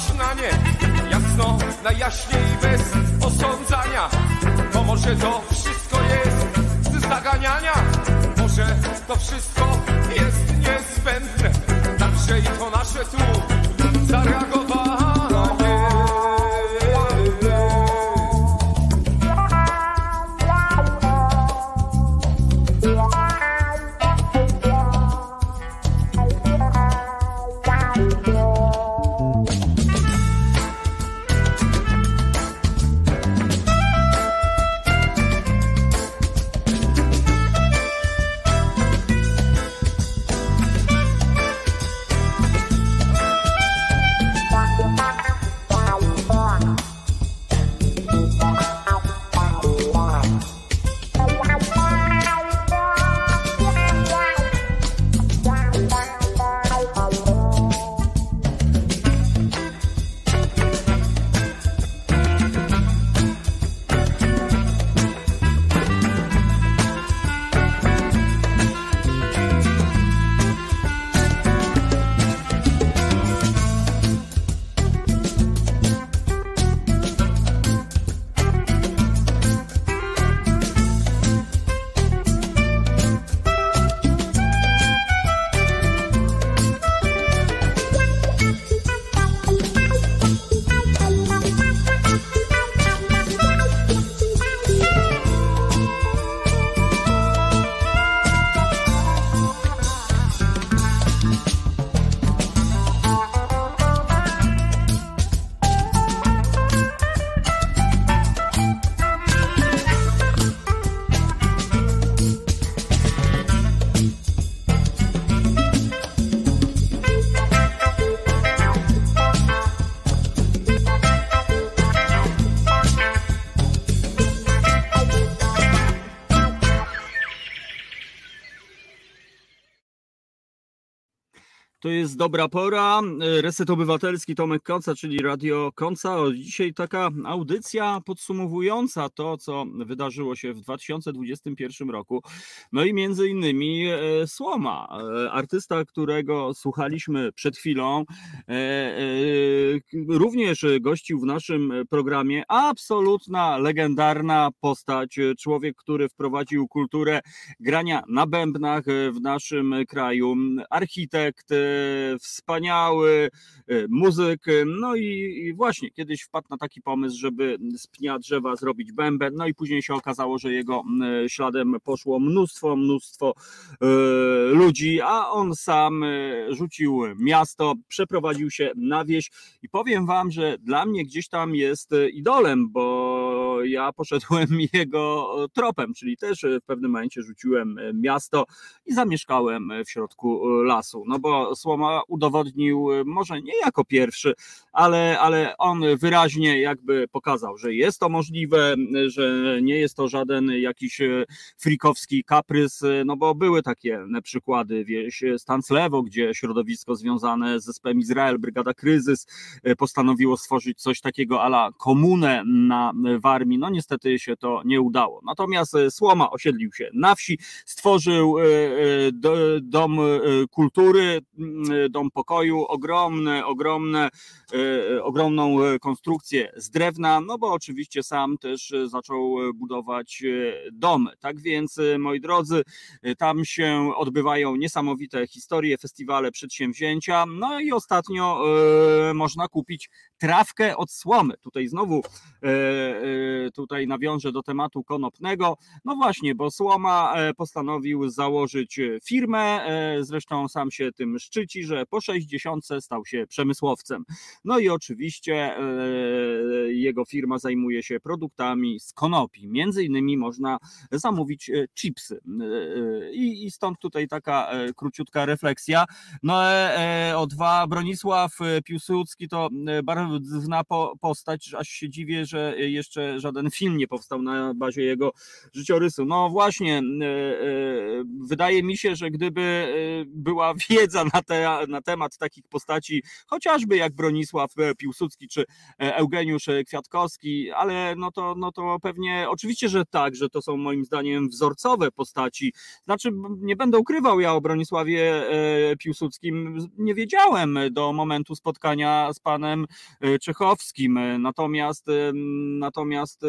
Patrz na mnie, jasno, najjaśniej bez osądzania. To może to wszystko jest z zaganiania. Może to wszystko jest niezbędne. Także i to nasze tu zareagować. Jest dobra pora. Reset Obywatelski Tomek Koca, czyli Radio Koca. Dzisiaj taka audycja podsumowująca to, co wydarzyło się w 2021 roku. No i między innymi e, Słoma, e, artysta, którego słuchaliśmy przed chwilą, e, również gościł w naszym programie. Absolutna, legendarna postać. Człowiek, który wprowadził kulturę grania na bębnach w naszym kraju. Architekt, wspaniały muzyk. No i, właśnie kiedyś wpadł na taki pomysł, żeby z pnia drzewa zrobić bęben. No i później się okazało, że jego śladem poszło mnóstwo, mnóstwo e, ludzi, a on sam rzucił miasto, przeprowadził się na wieś i powiem wam, że dla mnie gdzieś tam jest idolem, bo ja poszedłem jego tropem, czyli też w pewnym momencie rzuciłem miasto i zamieszkałem w środku lasu. No bo Słoma udowodnił, może nie jako pierwszy, ale, ale on wyraźnie jakby pokazał, że jest to możliwe, że nie jest to żaden jakiś e, frikowski kaprys, e, no bo były takie przykłady, wieś Stanclewo, gdzie środowisko związane z zespołem Izrael, Brygada Kryzys postanowiło stworzyć coś takiego ala komunę na Warmii, no niestety się to nie udało. Natomiast Słoma osiedlił się na wsi, stworzył dom kultury, dom pokoju, ogromne, ogromne, e, ogromną e, konstrukcję z drewna, no bo oczywiście sam też zaczął budować e, domy. Tak więc, moi drodzy, tam się odbywają niesamowite historie, festiwale, przedsięwzięcia. No i ostatnio można kupić trawkę od słomy. Tutaj znowu tutaj nawiążę do tematu konopnego. No właśnie, bo słoma postanowił założyć firmę, zresztą sam się tym szczyci, że po 60 stał się przemysłowcem. No i oczywiście e, jego firma zajmuje się produktami z konopi. Między innymi można zamówić e, chipsy. E, I, stąd tutaj taka króciutka refleksja. No o dwa, Bronisław Piłsudski to bardzo postać, aż się dziwię, że jeszcze żaden film nie powstał na bazie jego życiorysu. No właśnie, wydaje mi się, że gdyby była wiedza na, te, na temat takich postaci, chociażby jak Bronisław e, Piłsudski czy e, Eugeniusz e, Kwiatkowski, ale no to, no to pewnie oczywiście, że tak, że to są moim zdaniem wzorcowe postaci. Znaczy, nie będę ukrywał, ja o Bronisławie Piłsudskim nie wiedziałem do momentu spotkania z panem Czechowskim. Natomiast natomiast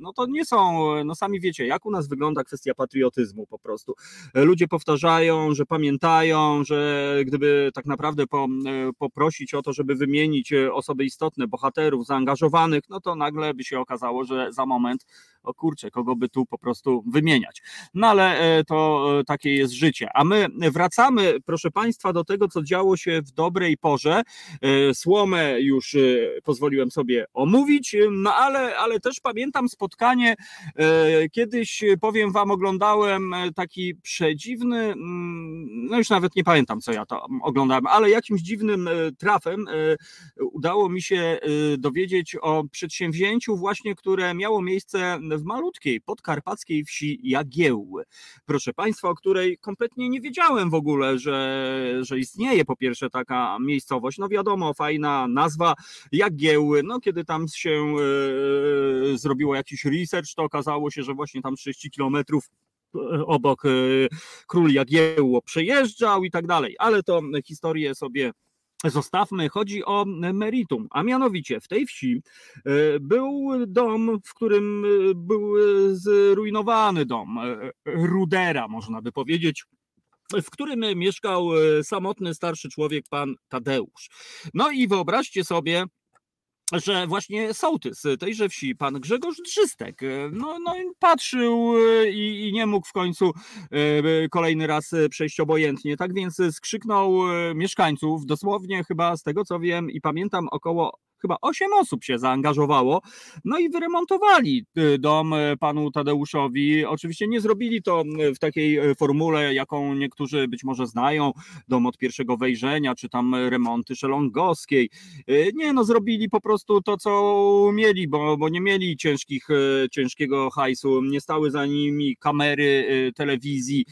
no to nie są, no sami wiecie, jak u nas wygląda kwestia patriotyzmu po prostu. Ludzie powtarzają, że pamiętają, że gdyby tak naprawdę po, e, poprosić o to, żeby wymienić e, osoby istotne, bohaterów, zaangażowanych, no to nagle by się okazało, że za moment, o kurczę, kogo by tu po prostu wymieniać. No ale e, to takie jest życie. A my wracamy, proszę Państwa, do tego, co działo się w dobrej porze. Słomę już pozwoliłem sobie omówić, no ale, ale też pamiętam spotkanie, kiedyś powiem Wam, oglądałem taki przedziwny, mm, no już nawet nie pamiętam, co ja to oglądałem, ale jakimś dziwnym e, trafem e, udało mi się e, dowiedzieć o przedsięwzięciu właśnie, które miało miejsce w malutkiej podkarpackiej wsi Jagiełły. Proszę Państwa, o której kompletnie nie wiedziałem w ogóle, że, że istnieje po pierwsze taka miejscowość. No wiadomo, fajna nazwa Jagiełły. No kiedy tam się zrobiło jakiś research, to okazało się, że właśnie tam 30 kilometrów obok król Jagiełło przejeżdżał i tak dalej, ale to historię sobie zostawmy. Chodzi o meritum, a mianowicie w tej wsi e, był dom, w którym e, był zrujnowany dom e, Rudera, można by powiedzieć w którym mieszkał samotny starszy człowiek, pan Tadeusz. No i wyobraźcie sobie, że właśnie sołtys tejże wsi, pan Grzegorz Drzystek, no, no patrzył e, i, i, nie mógł w końcu kolejny raz przejść obojętnie, tak więc skrzyknął mieszkańców, dosłownie chyba z tego co wiem i pamiętam około chyba 8 osób się zaangażowało, no i wyremontowali dom panu Tadeuszowi. Oczywiście nie zrobili to w takiej formule, jaką niektórzy być może znają, dom od pierwszego wejrzenia, czy tam remonty szelongowskiej. Nie, no zrobili po prostu to, co mieli, bo, bo nie mieli ciężkich, ciężkiego hajsu, nie stały za nimi kamery telewizji,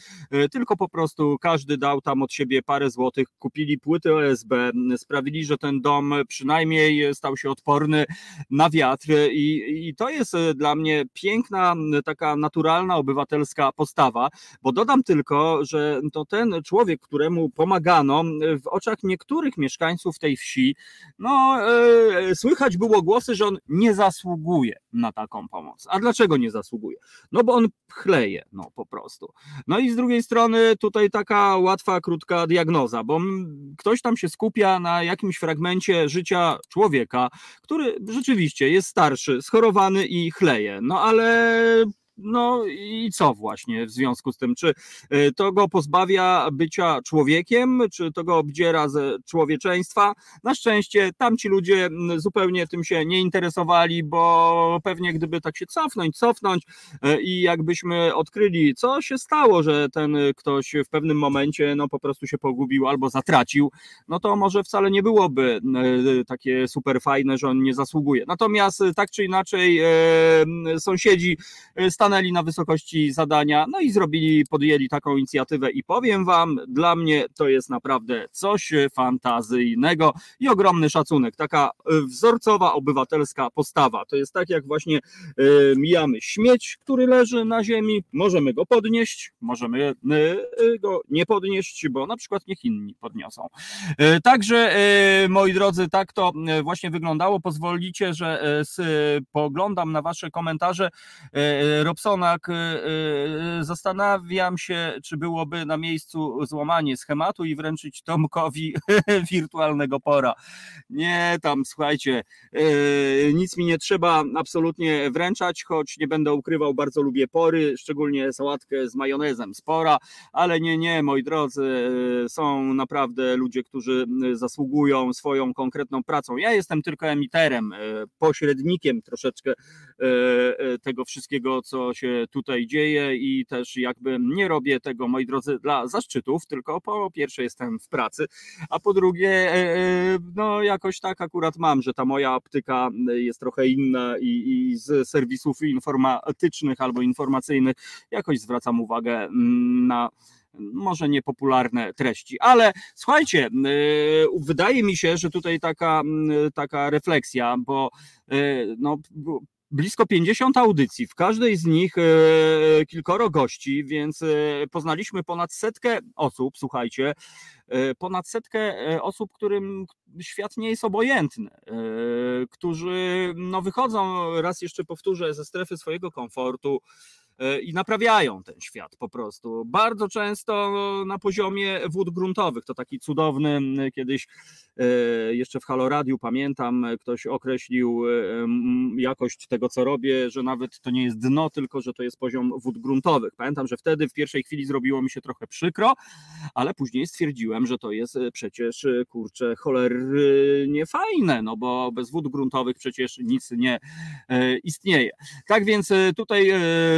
tylko po prostu każdy dał tam od siebie parę złotych, kupili płyty OSB, sprawili, że ten dom przynajmniej stał się odporny na wiatr i, i to jest dla mnie piękna, taka naturalna, obywatelska postawa, bo dodam tylko, że to ten człowiek, któremu pomagano, w oczach niektórych mieszkańców tej wsi, no e, słychać było głosy, że on nie zasługuje na taką pomoc. A dlaczego nie zasługuje? No bo on chleje, no po prostu. No i z drugiej strony tutaj taka łatwa, krótka diagnoza, bo ktoś tam się skupia na jakimś fragmencie życia człowieka, który rzeczywiście jest starszy, schorowany i chleje. No ale no i co właśnie w związku z tym? Czy y, to go pozbawia bycia człowiekiem, czy to go obdziera ze człowieczeństwa? Na szczęście tamci ludzie zupełnie tym się nie interesowali, bo pewnie gdyby tak się cofnąć, cofnąć y, i jakbyśmy odkryli, co się stało, że ten ktoś w pewnym momencie no po prostu się pogubił albo zatracił, no to może wcale nie byłoby y, takie super fajne, że on nie zasługuje. Natomiast tak czy inaczej sąsiedzi stanęli stanęli na wysokości zadania, no i zrobili, podjęli taką inicjatywę i powiem wam, dla mnie to jest naprawdę coś fantazyjnego i ogromny szacunek, taka e, wzorcowa, obywatelska postawa. To jest tak, jak właśnie y, mijamy śmieć, który leży na ziemi, możemy go podnieść, możemy go nie podnieść, bo na przykład niech inni podniosą. Także, moi drodzy, tak to właśnie wyglądało. Pozwolicie, że poglądam na wasze komentarze. Robsonak, y, y, zastanawiam się, czy byłoby na miejscu złamanie schematu i wręczyć Tomkowi wirtualnego pora. Nie, tam słuchajcie, y, nic mi nie trzeba absolutnie wręczać, choć nie będę ukrywał, bardzo lubię pory, szczególnie sałatkę z majonezem spora, ale nie, nie, moi drodzy, są naprawdę ludzie, którzy zasługują swoją konkretną pracą. Ja jestem tylko emiterem, pośrednikiem troszeczkę tego wszystkiego, co się tutaj dzieje i też jakby nie robię tego, moi drodzy, dla zaszczytów, tylko po pierwsze jestem w pracy, a po drugie, e, e, no jakoś tak akurat mam, że ta moja optyka jest trochę inna i, i z serwisów informatycznych albo informacyjnych jakoś zwracam uwagę mm, na może niepopularne treści, ale słuchajcie, e, wydaje mi się, że tutaj taka, taka refleksja, bo no, blisko 50 audycji, w każdej z nich e, kilkoro gości, więc e, poznaliśmy ponad setkę osób, słuchajcie, e, ponad setkę osób, którym świat nie jest obojętny, którzy no, wychodzą, raz jeszcze powtórzę, ze strefy swojego komfortu, i naprawiają ten świat po prostu. Bardzo często na poziomie wód gruntowych. To taki cudowny kiedyś e, jeszcze w Halo Radiu pamiętam, ktoś określił e, jakość tego, co robię, że nawet to nie jest dno, tylko że to jest poziom wód gruntowych. Pamiętam, że wtedy w pierwszej chwili zrobiło mi się trochę przykro, ale później stwierdziłem, że to jest przecież kurczę cholernie fajne, no bo bez wód gruntowych przecież nic nie istnieje. Tak więc tutaj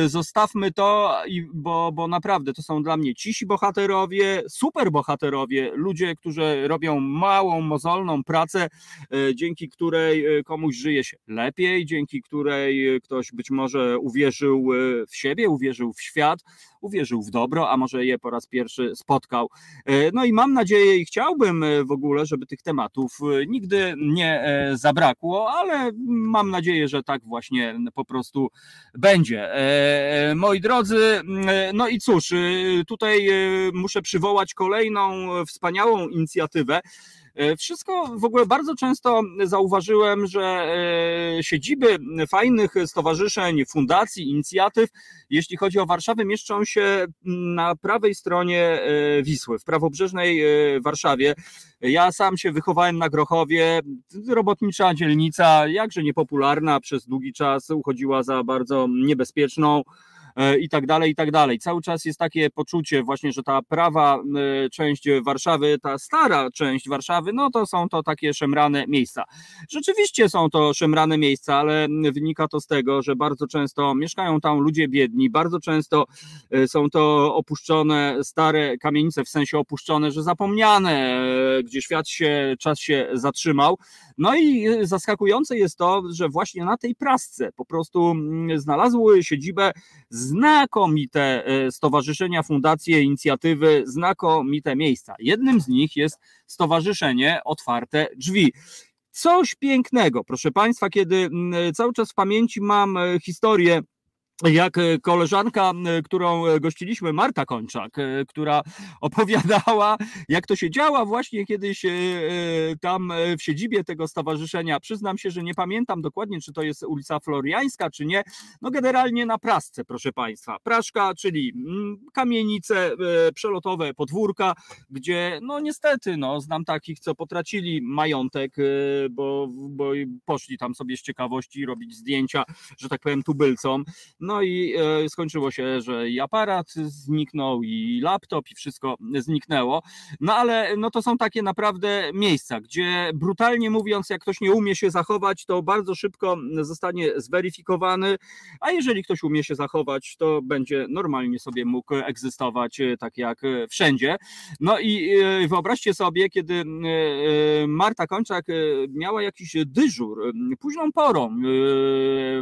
zostało zostawmy to, bo, bo naprawdę to są dla mnie cisi bohaterowie, super bohaterowie, ludzie, którzy robią małą, mozolną pracę, e, dzięki której e, komuś żyje się lepiej, dzięki której ktoś być może uwierzył e, w siebie, uwierzył w świat, uwierzył w dobro, a może je po raz pierwszy spotkał. No i mam nadzieję i chciałbym w ogóle, żeby tych tematów nigdy nie zabrakło, ale mam nadzieję, że tak właśnie po prostu będzie. Moi drodzy, no i cóż, tutaj muszę przywołać kolejną wspaniałą inicjatywę. E, wszystko w ogóle bardzo często zauważyłem, że e, siedziby fajnych stowarzyszeń, fundacji, inicjatyw, jeśli chodzi o Warszawę, mieszczą się na prawej stronie e, Wisły, w prawobrzeżnej Warszawie. Ja sam się wychowałem na Grochowie, robotnicza dzielnica, jakże niepopularna, przez długi czas uchodziła za bardzo niebezpieczną. I tak dalej, i tak dalej. Cały czas jest takie poczucie właśnie, że ta prawa część Warszawy, ta stara część Warszawy, no to są to takie szemrane miejsca. Rzeczywiście są to szemrane miejsca, ale wynika to z tego, że bardzo często mieszkają tam ludzie biedni, bardzo często są to opuszczone stare kamienice, w sensie opuszczone, że zapomniane, gdzie świat się, czas się zatrzymał. No i zaskakujące jest to, że właśnie na tej prasce po prostu mm, znalazły siedzibę znakomite e, stowarzyszenia, fundacje, inicjatywy, znakomite miejsca. Jednym z nich jest Stowarzyszenie Otwarte Drzwi. Coś pięknego, proszę Państwa, kiedy mm, cały czas w pamięci mam e, historię jak e, koleżanka, e, którą e, gościliśmy, Marta Kończak, która opowiadała, jak to się działa właśnie kiedyś tam w siedzibie tego stowarzyszenia. Przyznam się, że nie pamiętam dokładnie, czy to jest ulica Floriańska, czy nie. No generalnie na Prasce, proszę Państwa. Praszka, czyli kamienice przelotowe, podwórka, gdzie no niestety, no znam takich, co potracili majątek, bo, bo poszli tam sobie z ciekawości robić zdjęcia, że tak powiem, tubylcom. No no i e, skończyło się, że i aparat zniknął, i laptop, i wszystko zniknęło. No ale no to są takie naprawdę miejsca, gdzie brutalnie mówiąc, jak ktoś nie umie się zachować, to bardzo szybko zostanie zweryfikowany, a jeżeli ktoś umie się zachować, to będzie normalnie sobie mógł egzystować e, tak jak e, wszędzie. No i wyobraźcie sobie, kiedy Marta Kończak miała jakiś dyżur późną porą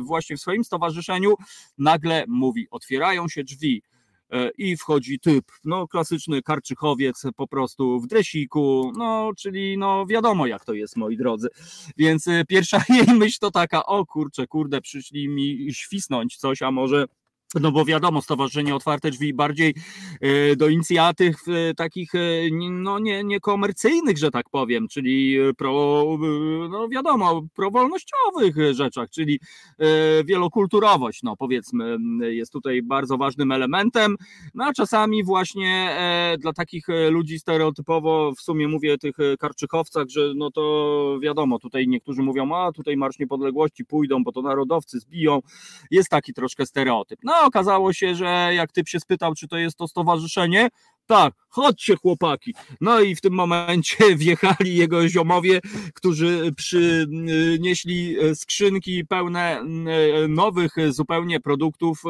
właśnie w swoim stowarzyszeniu nagle mówi, otwierają się drzwi e, i wchodzi typ, no klasyczny karczychowiec po prostu w dresiku, no czyli no wiadomo jak to jest moi drodzy, więc e, pierwsza jej myśl to taka, o kurczę, kurde przyszli mi świsnąć coś, a może no bo wiadomo, Stowarzyszenie Otwarte Drzwi bardziej e, do inicjatyw e, takich e, no nie, niekomercyjnych, że tak powiem, czyli pro, no wiadomo, prowolnościowych rzeczach, czyli wielokulturowość, no powiedzmy, jest tutaj bardzo ważnym elementem, no a czasami właśnie dla takich ludzi stereotypowo, w sumie mówię tych karczychowcach, że no to wiadomo, tutaj niektórzy mówią, a tutaj Marsz Niepodległości pójdą, bo to narodowcy zbiją, jest taki troszkę stereotyp. No okazało się, że jak typ się spytał, czy to jest to stowarzyszenie, tak, chodźcie chłopaki. No i w tym momencie wjechali jego ziomowie, którzy przynieśli skrzynki pełne nowych zupełnie produktów,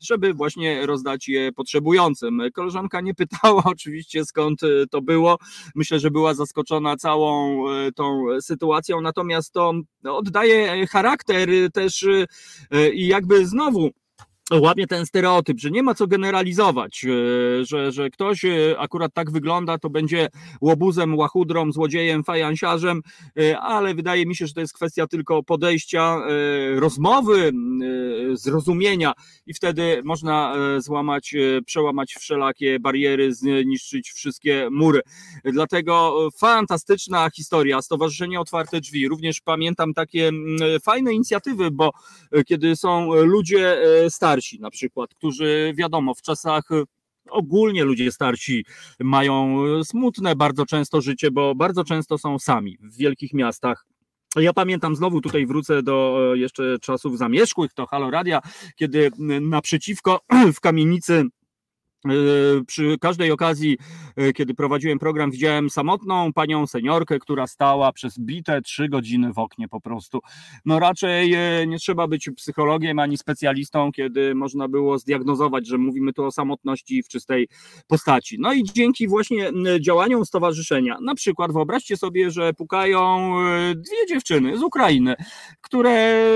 żeby właśnie rozdać je potrzebującym. Koleżanka nie pytała oczywiście skąd to było. Myślę, że była zaskoczona całą tą sytuacją, natomiast to oddaje charakter też i jakby znowu łamie ten stereotyp, że nie ma co generalizować, e, że, że ktoś e, akurat tak wygląda, to będzie łobuzem, łachudrą, złodziejem, fajansiarzem, e, ale wydaje mi się, że to jest kwestia tylko podejścia, rozmowy, zrozumienia i wtedy można złamać, przełamać wszelakie bariery, zniszczyć wszystkie mury. Dlatego fantastyczna historia, Stowarzyszenie Otwarte Drzwi. Również pamiętam takie fajne inicjatywy, bo kiedy są ludzie starsi, starsi na przykład, którzy wiadomo, w czasach ogólnie ludzie starsi mają smutne bardzo często życie, bo bardzo często są sami w wielkich miastach. Ja pamiętam, znowu tutaj wrócę do jeszcze czasów zamierzchłych, to Halo Radia, kiedy naprzeciwko w kamienicy przy każdej okazji, e, kiedy prowadziłem program, widziałem samotną panią seniorkę, która stała przez bite trzy godziny w oknie po prostu. No raczej e, nie trzeba być psychologiem ani specjalistą, kiedy można było zdiagnozować, że mówimy tu o samotności w czystej postaci. No i dzięki właśnie działaniom stowarzyszenia, na przykład wyobraźcie sobie, że pukają dwie dziewczyny z Ukrainy, które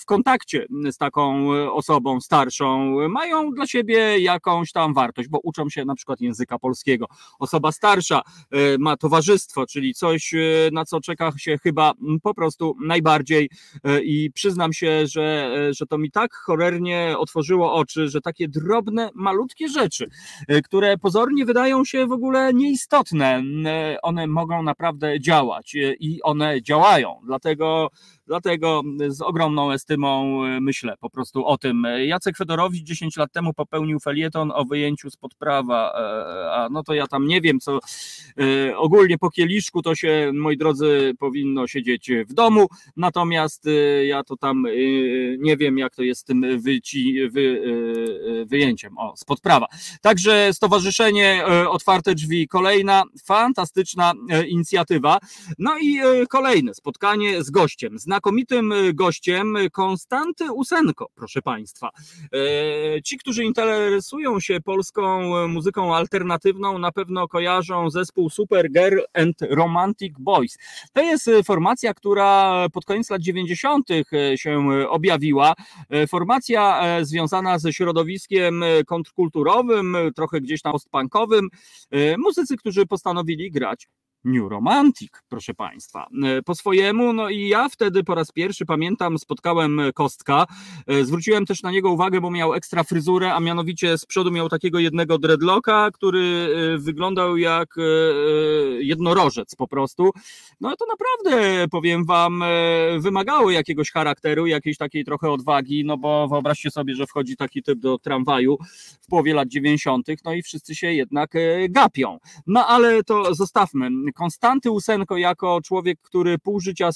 w kontakcie z taką osobą starszą mają dla siebie jakąś tam wartość, bo uczą się na przykład języka polskiego. Osoba starsza e, ma towarzystwo, czyli coś, e, na co czeka się chyba po prostu najbardziej e, i przyznam się, że, że to mi tak cholernie otworzyło oczy, że takie drobne, malutkie rzeczy, które pozornie wydają się w ogóle nieistotne, one mogą naprawdę działać i one działają. Dlatego Dlatego z ogromną estymą myślę po prostu o tym. Jacek Fedorowicz 10 lat temu popełnił felieton o wyjęciu spod prawa, a no to ja tam nie wiem, co ogólnie po kieliszku to się, moi drodzy, powinno siedzieć w domu, natomiast ja to tam nie wiem, jak to jest z tym wyci, wy, wyjęciem o, spod prawa. Także Stowarzyszenie Otwarte Drzwi, kolejna fantastyczna inicjatywa. No i kolejne spotkanie z gościem, znakomitym gościem Konstanty Usenko, proszę Państwa. Ci, którzy interesują się polską muzyką alternatywną, na pewno kojarzą zespół Super Girl and Romantic Boys. To jest formacja, która pod koniec lat 90. się objawiła. Formacja związana ze środowiskiem kontrkulturowym, trochę gdzieś tam postpunkowym. Muzycy, którzy postanowili grać New Romantic, proszę Państwa. E, po swojemu, no i ja wtedy po raz pierwszy pamiętam, spotkałem Kostka. E, zwróciłem też na niego uwagę, bo miał ekstra fryzurę, a mianowicie z przodu miał takiego jednego dreadlocka, który e, wyglądał jak jednorożec po prostu. No to naprawdę, powiem Wam, wymagało jakiegoś charakteru, jakiejś takiej trochę odwagi, no bo wyobraźcie sobie, że wchodzi taki typ do tramwaju w połowie lat 90., no i wszyscy się jednak gapią. No ale to zostawmy Konstanty Usenko jako człowiek, który pół życia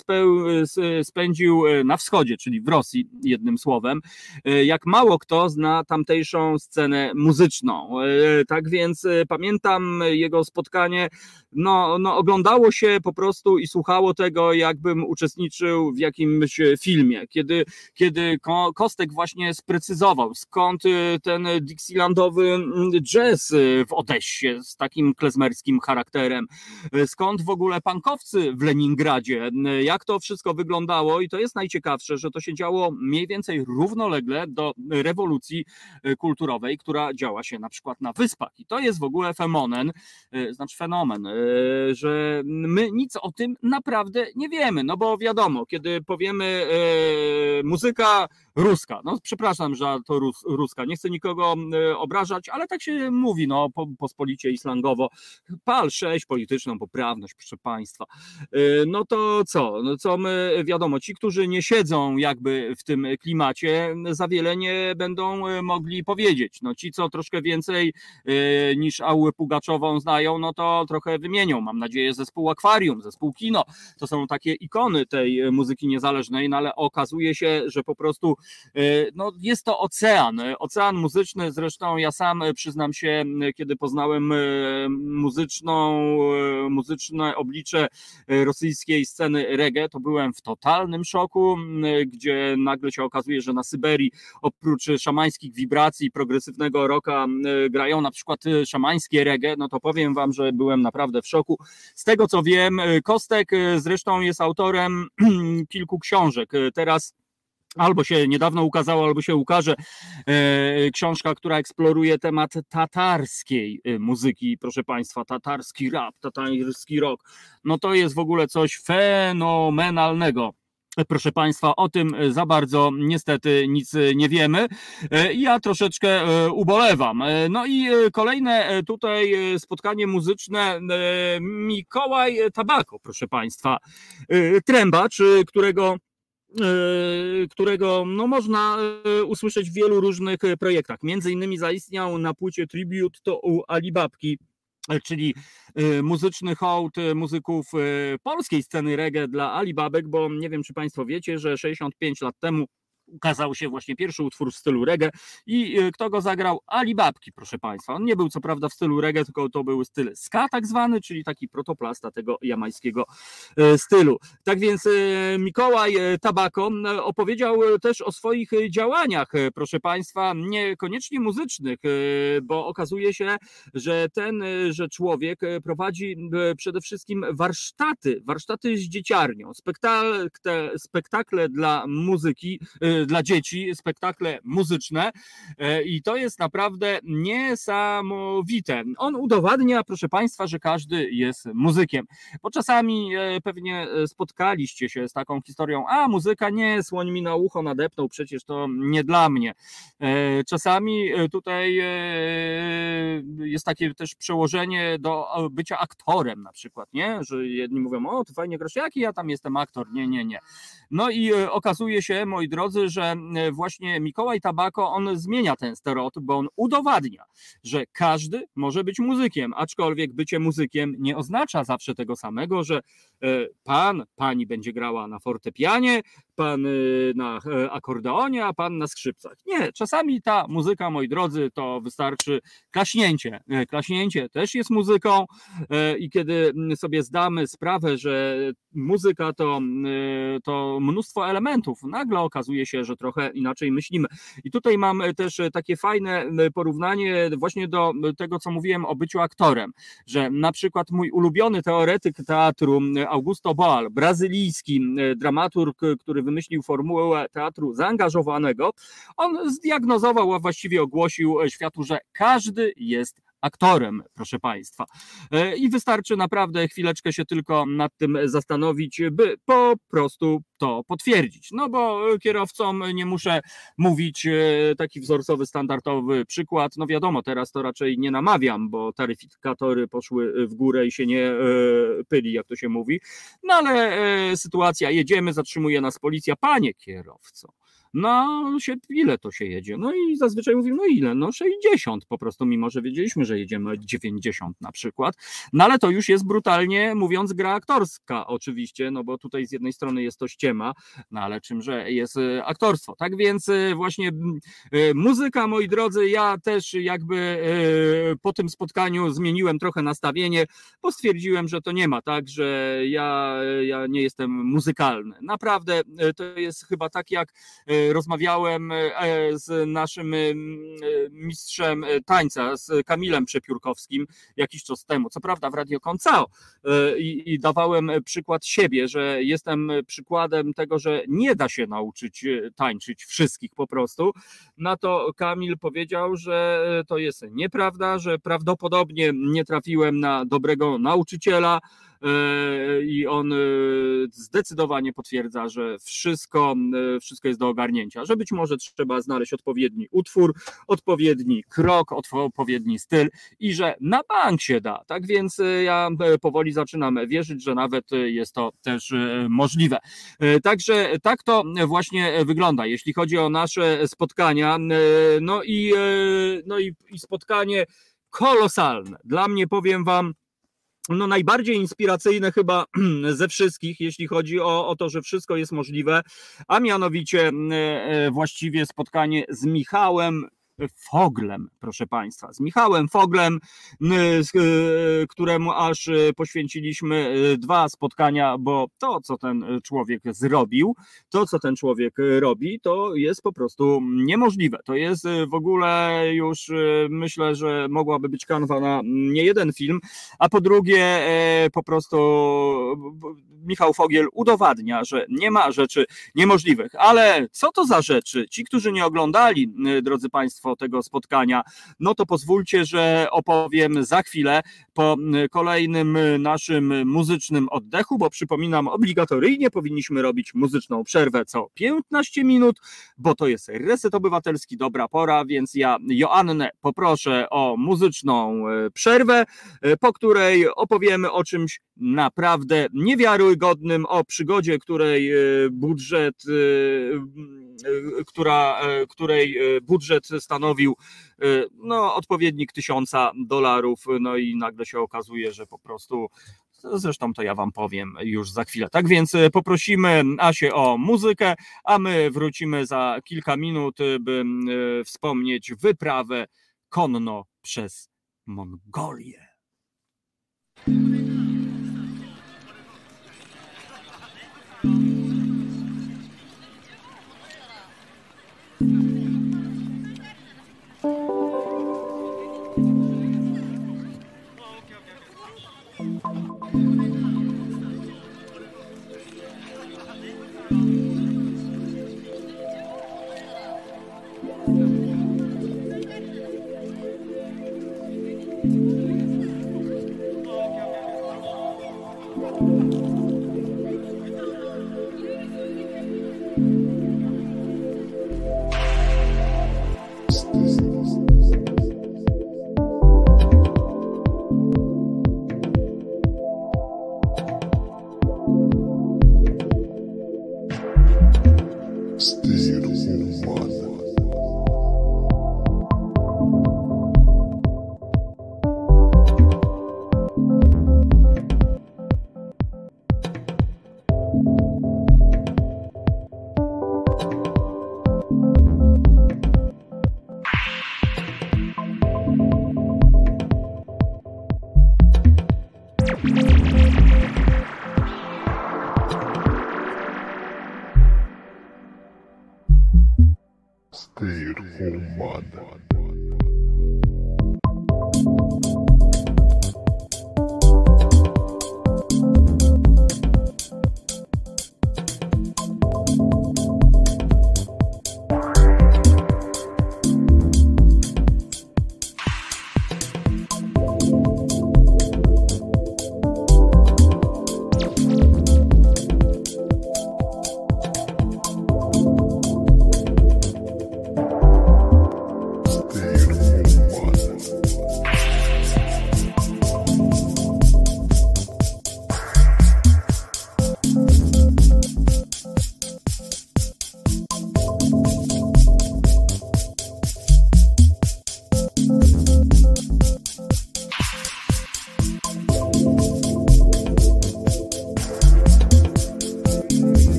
spędził e, na wschodzie, czyli w Rosji, jednym słowem, e, jak mało kto zna tamtejszą scenę muzyczną. E, tak więc pamiętam jego spotkanie, no, no oglądało się po prostu i słuchało tego, jakbym uczestniczył w jakimś filmie, kiedy, kiedy Kostek właśnie sprecyzował, skąd ten Dixielandowy jazz w Odessie z takim klezmerskim charakterem, skąd w ogóle pankowcy w Leningradzie, jak to wszystko wyglądało i to jest najciekawsze, że to się działo mniej więcej równolegle do rewolucji e, kulturowej, która działa się na przykład na wyspach i to jest w ogóle fenomen, e, znaczy fenomen, e, że my nic o tym naprawdę nie wiemy, no bo wiadomo, kiedy powiemy muzyka ruska. No przepraszam, że to rus, ruska. Nie chcę nikogo obrażać, ale tak się mówi, no po, pospolicie i slangowo. Pal 6, polityczną poprawność, proszę Państwa. E, no to co? No co my, wiadomo, ci, którzy nie siedzą jakby w tym klimacie, za wiele nie będą e, mogli powiedzieć. No ci, co troszkę więcej niż Aułę Pugaczową znają, no to trochę wymienią. Mam nadzieję zespół Akwarium, zespół Kino. To są takie ikony tej muzyki niezależnej, no ale okazuje się, że po prostu E, no, jest to ocean, ocean muzyczny, zresztą ja sam przyznam się, kiedy poznałem e, muzyczną, e, muzyczne oblicze rosyjskiej sceny reggae, to byłem w totalnym szoku, gdzie nagle się okazuje, że na Syberii oprócz szamańskich wibracji progresywnego rocka grają na przykład szamańskie reggae, no to powiem wam, że byłem naprawdę w szoku. Z tego co wiem, Kostek zresztą jest autorem kilku książek. Teraz albo się niedawno ukazało, albo się ukaże e, książka, która eksploruje temat tatarskiej e, muzyki, proszę Państwa, tatarski rap, tatarski rock. No to jest w ogóle coś fenomenalnego. Proszę Państwa, o tym za bardzo niestety nic nie wiemy. E, ja troszeczkę ubolewam. No i kolejne tutaj spotkanie muzyczne Mikołaj Tabako, proszę Państwa. Trębacz, którego E, którego no, można e, usłyszeć w wielu różnych e, projektach. Między innymi zaistniał na płycie Tribute to u Alibabki, czyli muzyczny hołd muzyków polskiej sceny reggae dla Alibabek, bo nie wiem, czy Państwo wiecie, że 65 lat temu ukazał się właśnie pierwszy utwór w stylu reggae i e, kto go zagrał? Alibabki, proszę Państwa. On nie był co prawda w stylu reggae, tylko to był styl ska tak zwany, czyli taki protoplasta tego jamańskiego e, stylu. Tak więc e, Mikołaj Tabako opowiedział też o swoich działaniach, proszę Państwa, niekoniecznie muzycznych, bo okazuje się, że ten, że człowiek prowadzi przede wszystkim warsztaty, warsztaty z dzieciarnią, spektakle, spektakle dla muzyki, dla dzieci, spektakle muzyczne i to jest naprawdę niesamowite. On udowadnia, proszę Państwa, że każdy jest muzykiem, bo czasami pewnie spotkaliście się z taką historią, a muzyka nie, słoń mi na ucho nadepnął, przecież to nie dla mnie. Czasami tutaj jest takie też przełożenie do bycia aktorem na przykład, nie? Że jedni mówią, o, to fajnie grasz, jaki ja tam jestem aktor? Nie, nie, nie. No i e, okazuje się, moi drodzy, że e, właśnie Mikołaj Tabako, on zmienia ten stereotyp, bo on udowadnia, że każdy może być muzykiem, aczkolwiek bycie muzykiem nie oznacza zawsze tego samego, że e, pan, pani będzie grała na fortepianie, pan na akordeonie, a pan na skrzypcach. Nie, czasami ta muzyka, moi drodzy, to wystarczy klaśnięcie. Klaśnięcie też jest muzyką i kiedy sobie zdamy sprawę, że muzyka to, to mnóstwo elementów. Nagle okazuje się, że trochę inaczej myślimy. I tutaj mam też takie fajne porównanie właśnie do tego, co mówiłem o byciu aktorem, że na przykład mój ulubiony teoretyk teatru Augusto Boal, brazylijski dramaturg, który wymyślił formułę teatru zaangażowanego, on zdiagnozował, a właściwie ogłosił światu, że każdy jest aktorem, proszę Państwa. E, I wystarczy naprawdę chwileczkę się tylko nad tym zastanowić, by po prostu to potwierdzić. No bo kierowcom nie muszę mówić e, taki wzorcowy, standardowy przykład. No wiadomo, teraz to raczej nie namawiam, bo taryfikatory poszły w górę i się nie e, pyli, jak to się mówi. No ale sytuacja, jedziemy, zatrzymuje nas policja. Panie kierowco, no się, ile to się jedzie? No i zazwyczaj mówimy, no ile? No 60 po prostu, mimo że wiedzieliśmy, że jedziemy 90 na przykład. No ale to już jest brutalnie mówiąc gra aktorska oczywiście, no bo tutaj z jednej strony jest to ściema, no ale czymże jest e, aktorstwo. Tak więc e, właśnie e, muzyka, moi drodzy, ja też jakby po tym spotkaniu zmieniłem trochę nastawienie, bo stwierdziłem, że to nie ma tak, że ja, ja nie jestem muzykalny. Naprawdę to jest chyba tak jak rozmawiałem e, z naszym e, mistrzem e, tańca, z Kamilem Przepiórkowskim jakiś czas temu, co prawda w Radio Koncao i, i dawałem przykład siebie, że jestem przykładem tego, że nie da się nauczyć tańczyć wszystkich po prostu. Na to Kamil powiedział, że to jest nieprawda, że prawdopodobnie nie trafiłem na dobrego nauczyciela, E, i on e, zdecydowanie potwierdza, że wszystko, e, wszystko jest do ogarnięcia, że być może trzeba znaleźć odpowiedni utwór, odpowiedni krok, odpowiedni styl i że na bank się da. Tak więc ja powoli zaczynam wierzyć, że nawet jest to też możliwe. Także tak to właśnie wygląda, jeśli chodzi o nasze spotkania. No i, no i, i spotkanie kolosalne. Dla mnie powiem Wam, no najbardziej inspiracyjne chyba ze wszystkich, jeśli chodzi o, o to, że wszystko jest możliwe, a mianowicie e, właściwie spotkanie z Michałem Foglem, proszę Państwa, z Michałem Foglem, y, któremu aż y, poświęciliśmy y, dwa spotkania, bo to, co ten człowiek zrobił, to, co ten człowiek robi, to jest po prostu niemożliwe. To jest w ogóle już myślę, że mogłaby być kanwa na nie jeden film, a po drugie po prostu Michał Fogiel udowadnia, że nie ma rzeczy niemożliwych. Ale co to za rzeczy? Ci, którzy nie oglądali, drodzy Państwo, tego spotkania, no to pozwólcie, że opowiem za chwilę po kolejnym naszym muzycznym oddechu, bo przypominam, obligatoryjnie powinniśmy robić muzyczną przerwę co 15 minut, bo to jest reset obywatelski, dobra pora, więc ja Joannę poproszę o muzyczną e, przerwę, po której opowiemy o czymś naprawdę niewiarygodnym, o przygodzie, której e, budżet, która, której budżet stanowi stanowił no, odpowiednik tysiąca dolarów, no i nagle się okazuje, że po prostu Zresztą to ja Wam powiem już za chwilę. Tak więc poprosimy Asię o muzykę, a my wrócimy za kilka minut, by wspomnieć wyprawę konno przez Mongolię.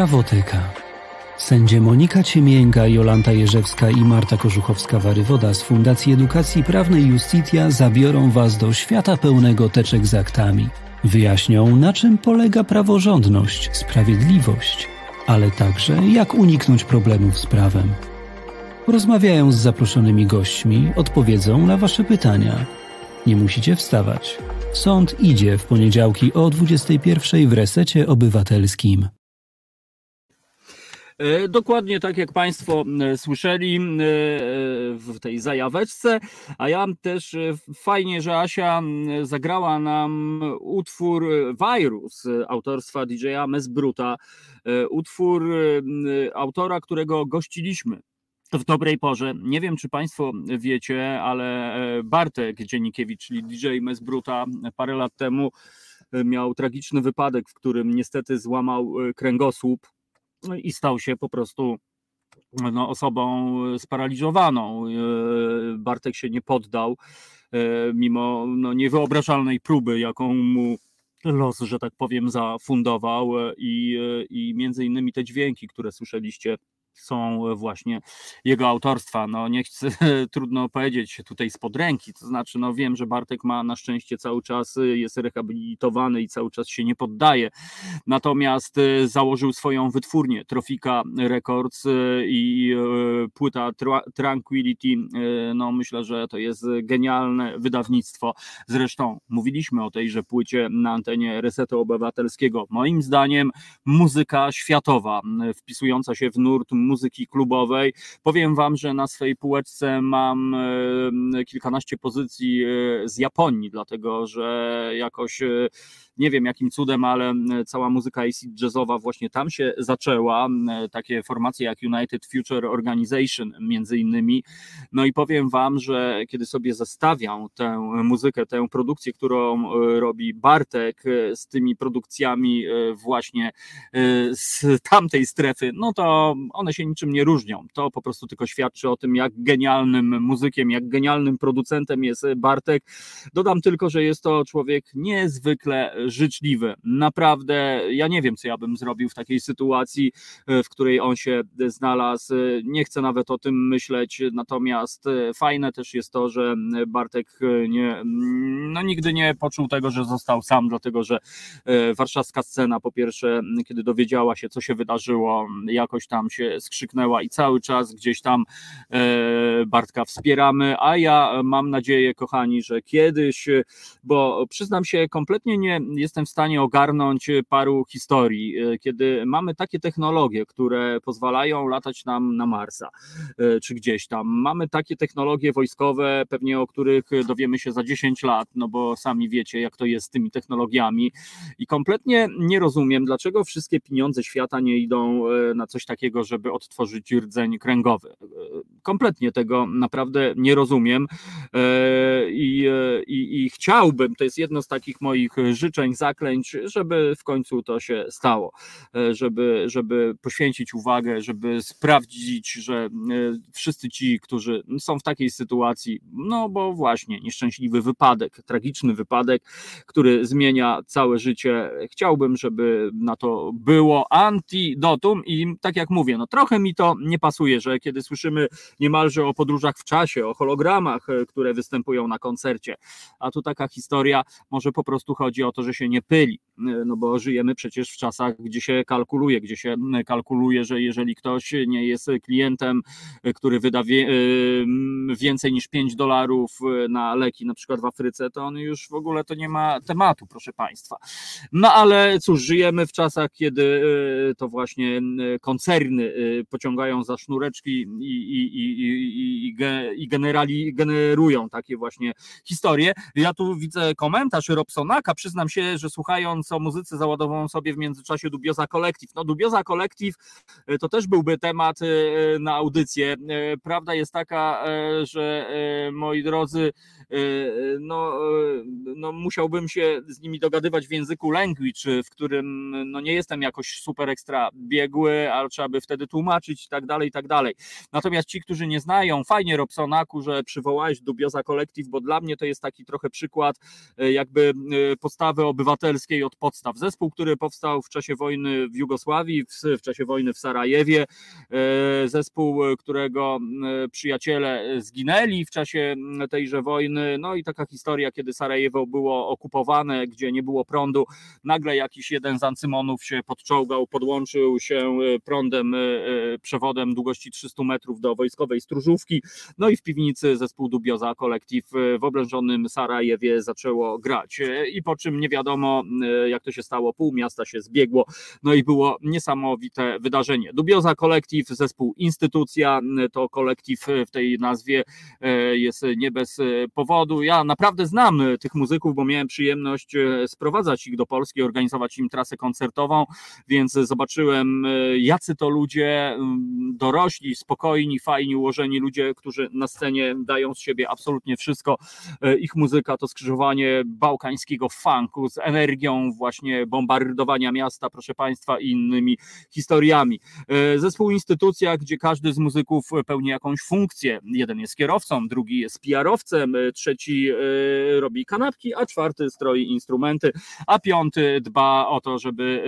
Prawoteka. Sędzie Monika Ciemięga, Jolanta Jerzewska i Marta Korzuchowska-Warywoda z Fundacji Edukacji Prawnej Justitia zabiorą Was do świata pełnego teczek z aktami. Wyjaśnią, na czym polega praworządność, sprawiedliwość, ale także jak uniknąć problemów z prawem. Porozmawiają z zaproszonymi gośćmi, odpowiedzą na Wasze pytania. Nie musicie wstawać. Sąd idzie w poniedziałki o 21 w resecie obywatelskim. E, Dokładnie tak jak Państwo e, słyszeli e, w tej zajaweczce, a ja też fajnie, że Asia zagrała nam utwór Virus autorstwa DJ-a Mesbruta, utwór autora, którego gościliśmy w dobrej porze. Nie wiem, czy Państwo wiecie, ale Bartek Dziennikiewicz, czyli DJ Mesbruta, parę lat temu miał tragiczny wypadek, w którym niestety złamał kręgosłup i stał się po prostu no, osobą sparaliżowaną. E, Bartek się nie poddał, e, mimo no, niewyobrażalnej próby, jaką mu los, że tak powiem, zafundował e, i, e, i między innymi te dźwięki, które słyszeliście są właśnie jego autorstwa. No nie chcę, trudno powiedzieć tutaj spod ręki, to znaczy no wiem, że Bartek ma na szczęście cały czas, jest rehabilitowany i cały czas się nie poddaje, natomiast założył swoją wytwórnię Trofika Records i płyta Tranquility, no myślę, że to jest genialne wydawnictwo. Zresztą mówiliśmy o tejże płycie na antenie Resetu Obywatelskiego. Moim zdaniem muzyka światowa, wpisująca się w nurt muzyki klubowej. Powiem Wam, że na swojej półeczce mam e, kilkanaście pozycji e, z Japonii, dlatego że jakoś e, nie wiem jakim cudem, ale cała muzyka acid jazzowa właśnie tam się zaczęła, takie formacje jak United Future Organization między innymi. No i powiem wam, że kiedy sobie zestawiam tę muzykę, tę produkcję, którą robi Bartek z tymi produkcjami właśnie z tamtej strefy, no to one się niczym nie różnią. To po prostu tylko świadczy o tym, jak genialnym muzykiem, jak genialnym producentem jest Bartek. Dodam tylko, że jest to człowiek niezwykle życzliwy. Naprawdę, ja nie wiem, co ja bym zrobił w takiej sytuacji, w której on się znalazł. Nie chcę nawet o tym myśleć, natomiast fajne też jest to, że Bartek nie, no nigdy nie poczuł tego, że został sam, dlatego że warszawska scena po pierwsze, kiedy dowiedziała się, co się wydarzyło, jakoś tam się skrzyknęła i cały czas gdzieś tam Bartka wspieramy, a ja mam nadzieję, kochani, że kiedyś, bo przyznam się, kompletnie nie jestem w stanie ogarnąć paru historii, kiedy mamy takie technologie, które pozwalają latać nam na Marsa, czy gdzieś tam. Mamy takie technologie wojskowe, pewnie o których dowiemy się za 10 lat, no bo sami wiecie, jak to jest z tymi technologiami i kompletnie nie rozumiem, dlaczego wszystkie pieniądze świata nie idą na coś takiego, żeby odtworzyć rdzeń kręgowy. Kompletnie tego naprawdę nie rozumiem i, i, i chciałbym, to jest jedno z takich moich życzeń, zaklęć, żeby w końcu to się stało, żeby, żeby poświęcić uwagę, żeby sprawdzić, że wszyscy ci, którzy są w takiej sytuacji, no bo właśnie nieszczęśliwy wypadek, tragiczny wypadek, który zmienia całe życie, chciałbym, żeby na to było antidotum i tak jak mówię, no trochę mi to nie pasuje, że kiedy słyszymy niemalże o podróżach w czasie, o hologramach, które występują na koncercie, a tu taka historia, może po prostu chodzi o to, że się nie pyli, no bo żyjemy przecież w czasach, gdzie się kalkuluje, gdzie się kalkuluje, że jeżeli ktoś nie jest klientem, który wyda więcej niż 5 dolarów na leki, na przykład w Afryce, to on już w ogóle to nie ma tematu, proszę Państwa. No ale cóż, żyjemy w czasach, kiedy to właśnie koncerny pociągają za sznureczki i, i, i, i, i generali generują takie właśnie historie. Ja tu widzę komentarz Robsonaka, przyznam się, że słuchając o muzyce załadowałem sobie w międzyczasie Dubioza Collective. No Dubioza Collective to też byłby temat na audycję. Prawda jest taka, że moi drodzy, no, no musiałbym się z nimi dogadywać w języku language, w którym no nie jestem jakoś super ekstra biegły, ale trzeba by wtedy tłumaczyć i tak dalej, i tak dalej. Natomiast ci, którzy nie znają, fajnie Robsonaku, że przywołałeś Dubioza Collective, bo dla mnie to jest taki trochę przykład jakby postawy obywatelskiej od podstaw. Zespół, który powstał w czasie wojny w Jugosławii, w, w czasie wojny w Sarajewie, zespół, którego przyjaciele zginęli w czasie tejże wojny, no i taka historia, kiedy Sarajewo było okupowane, gdzie nie było prądu, nagle jakiś jeden z ancymonów się podczołgał, podłączył się prądem, przewodem długości 300 metrów do wojskowej stróżówki, no i w piwnicy zespół Dubioza Collective w oblężonym Sarajewie zaczęło grać. I po czym nie wiadomo jak to się stało, pół miasta się zbiegło, no i było niesamowite wydarzenie. Dubioza Collective, zespół Instytucja, to kolektyw w tej nazwie jest nie bez powodu. Ja naprawdę znam tych muzyków, bo miałem przyjemność sprowadzać ich do Polski, organizować im trasę koncertową, więc zobaczyłem jacy to ludzie dorośli, spokojni, fajni, ułożeni ludzie, którzy na scenie dają z siebie absolutnie wszystko. Ich muzyka to skrzyżowanie bałkańskiego funku z energią właśnie bombardowania miasta, proszę Państwa, i innymi historiami. E, Zespół Instytucja, gdzie każdy z muzyków pełni jakąś funkcję. Jeden jest kierowcą, drugi jest PR-owcem, e, trzeci e, robi kanapki, a czwarty stroi instrumenty, a piąty dba o to, żeby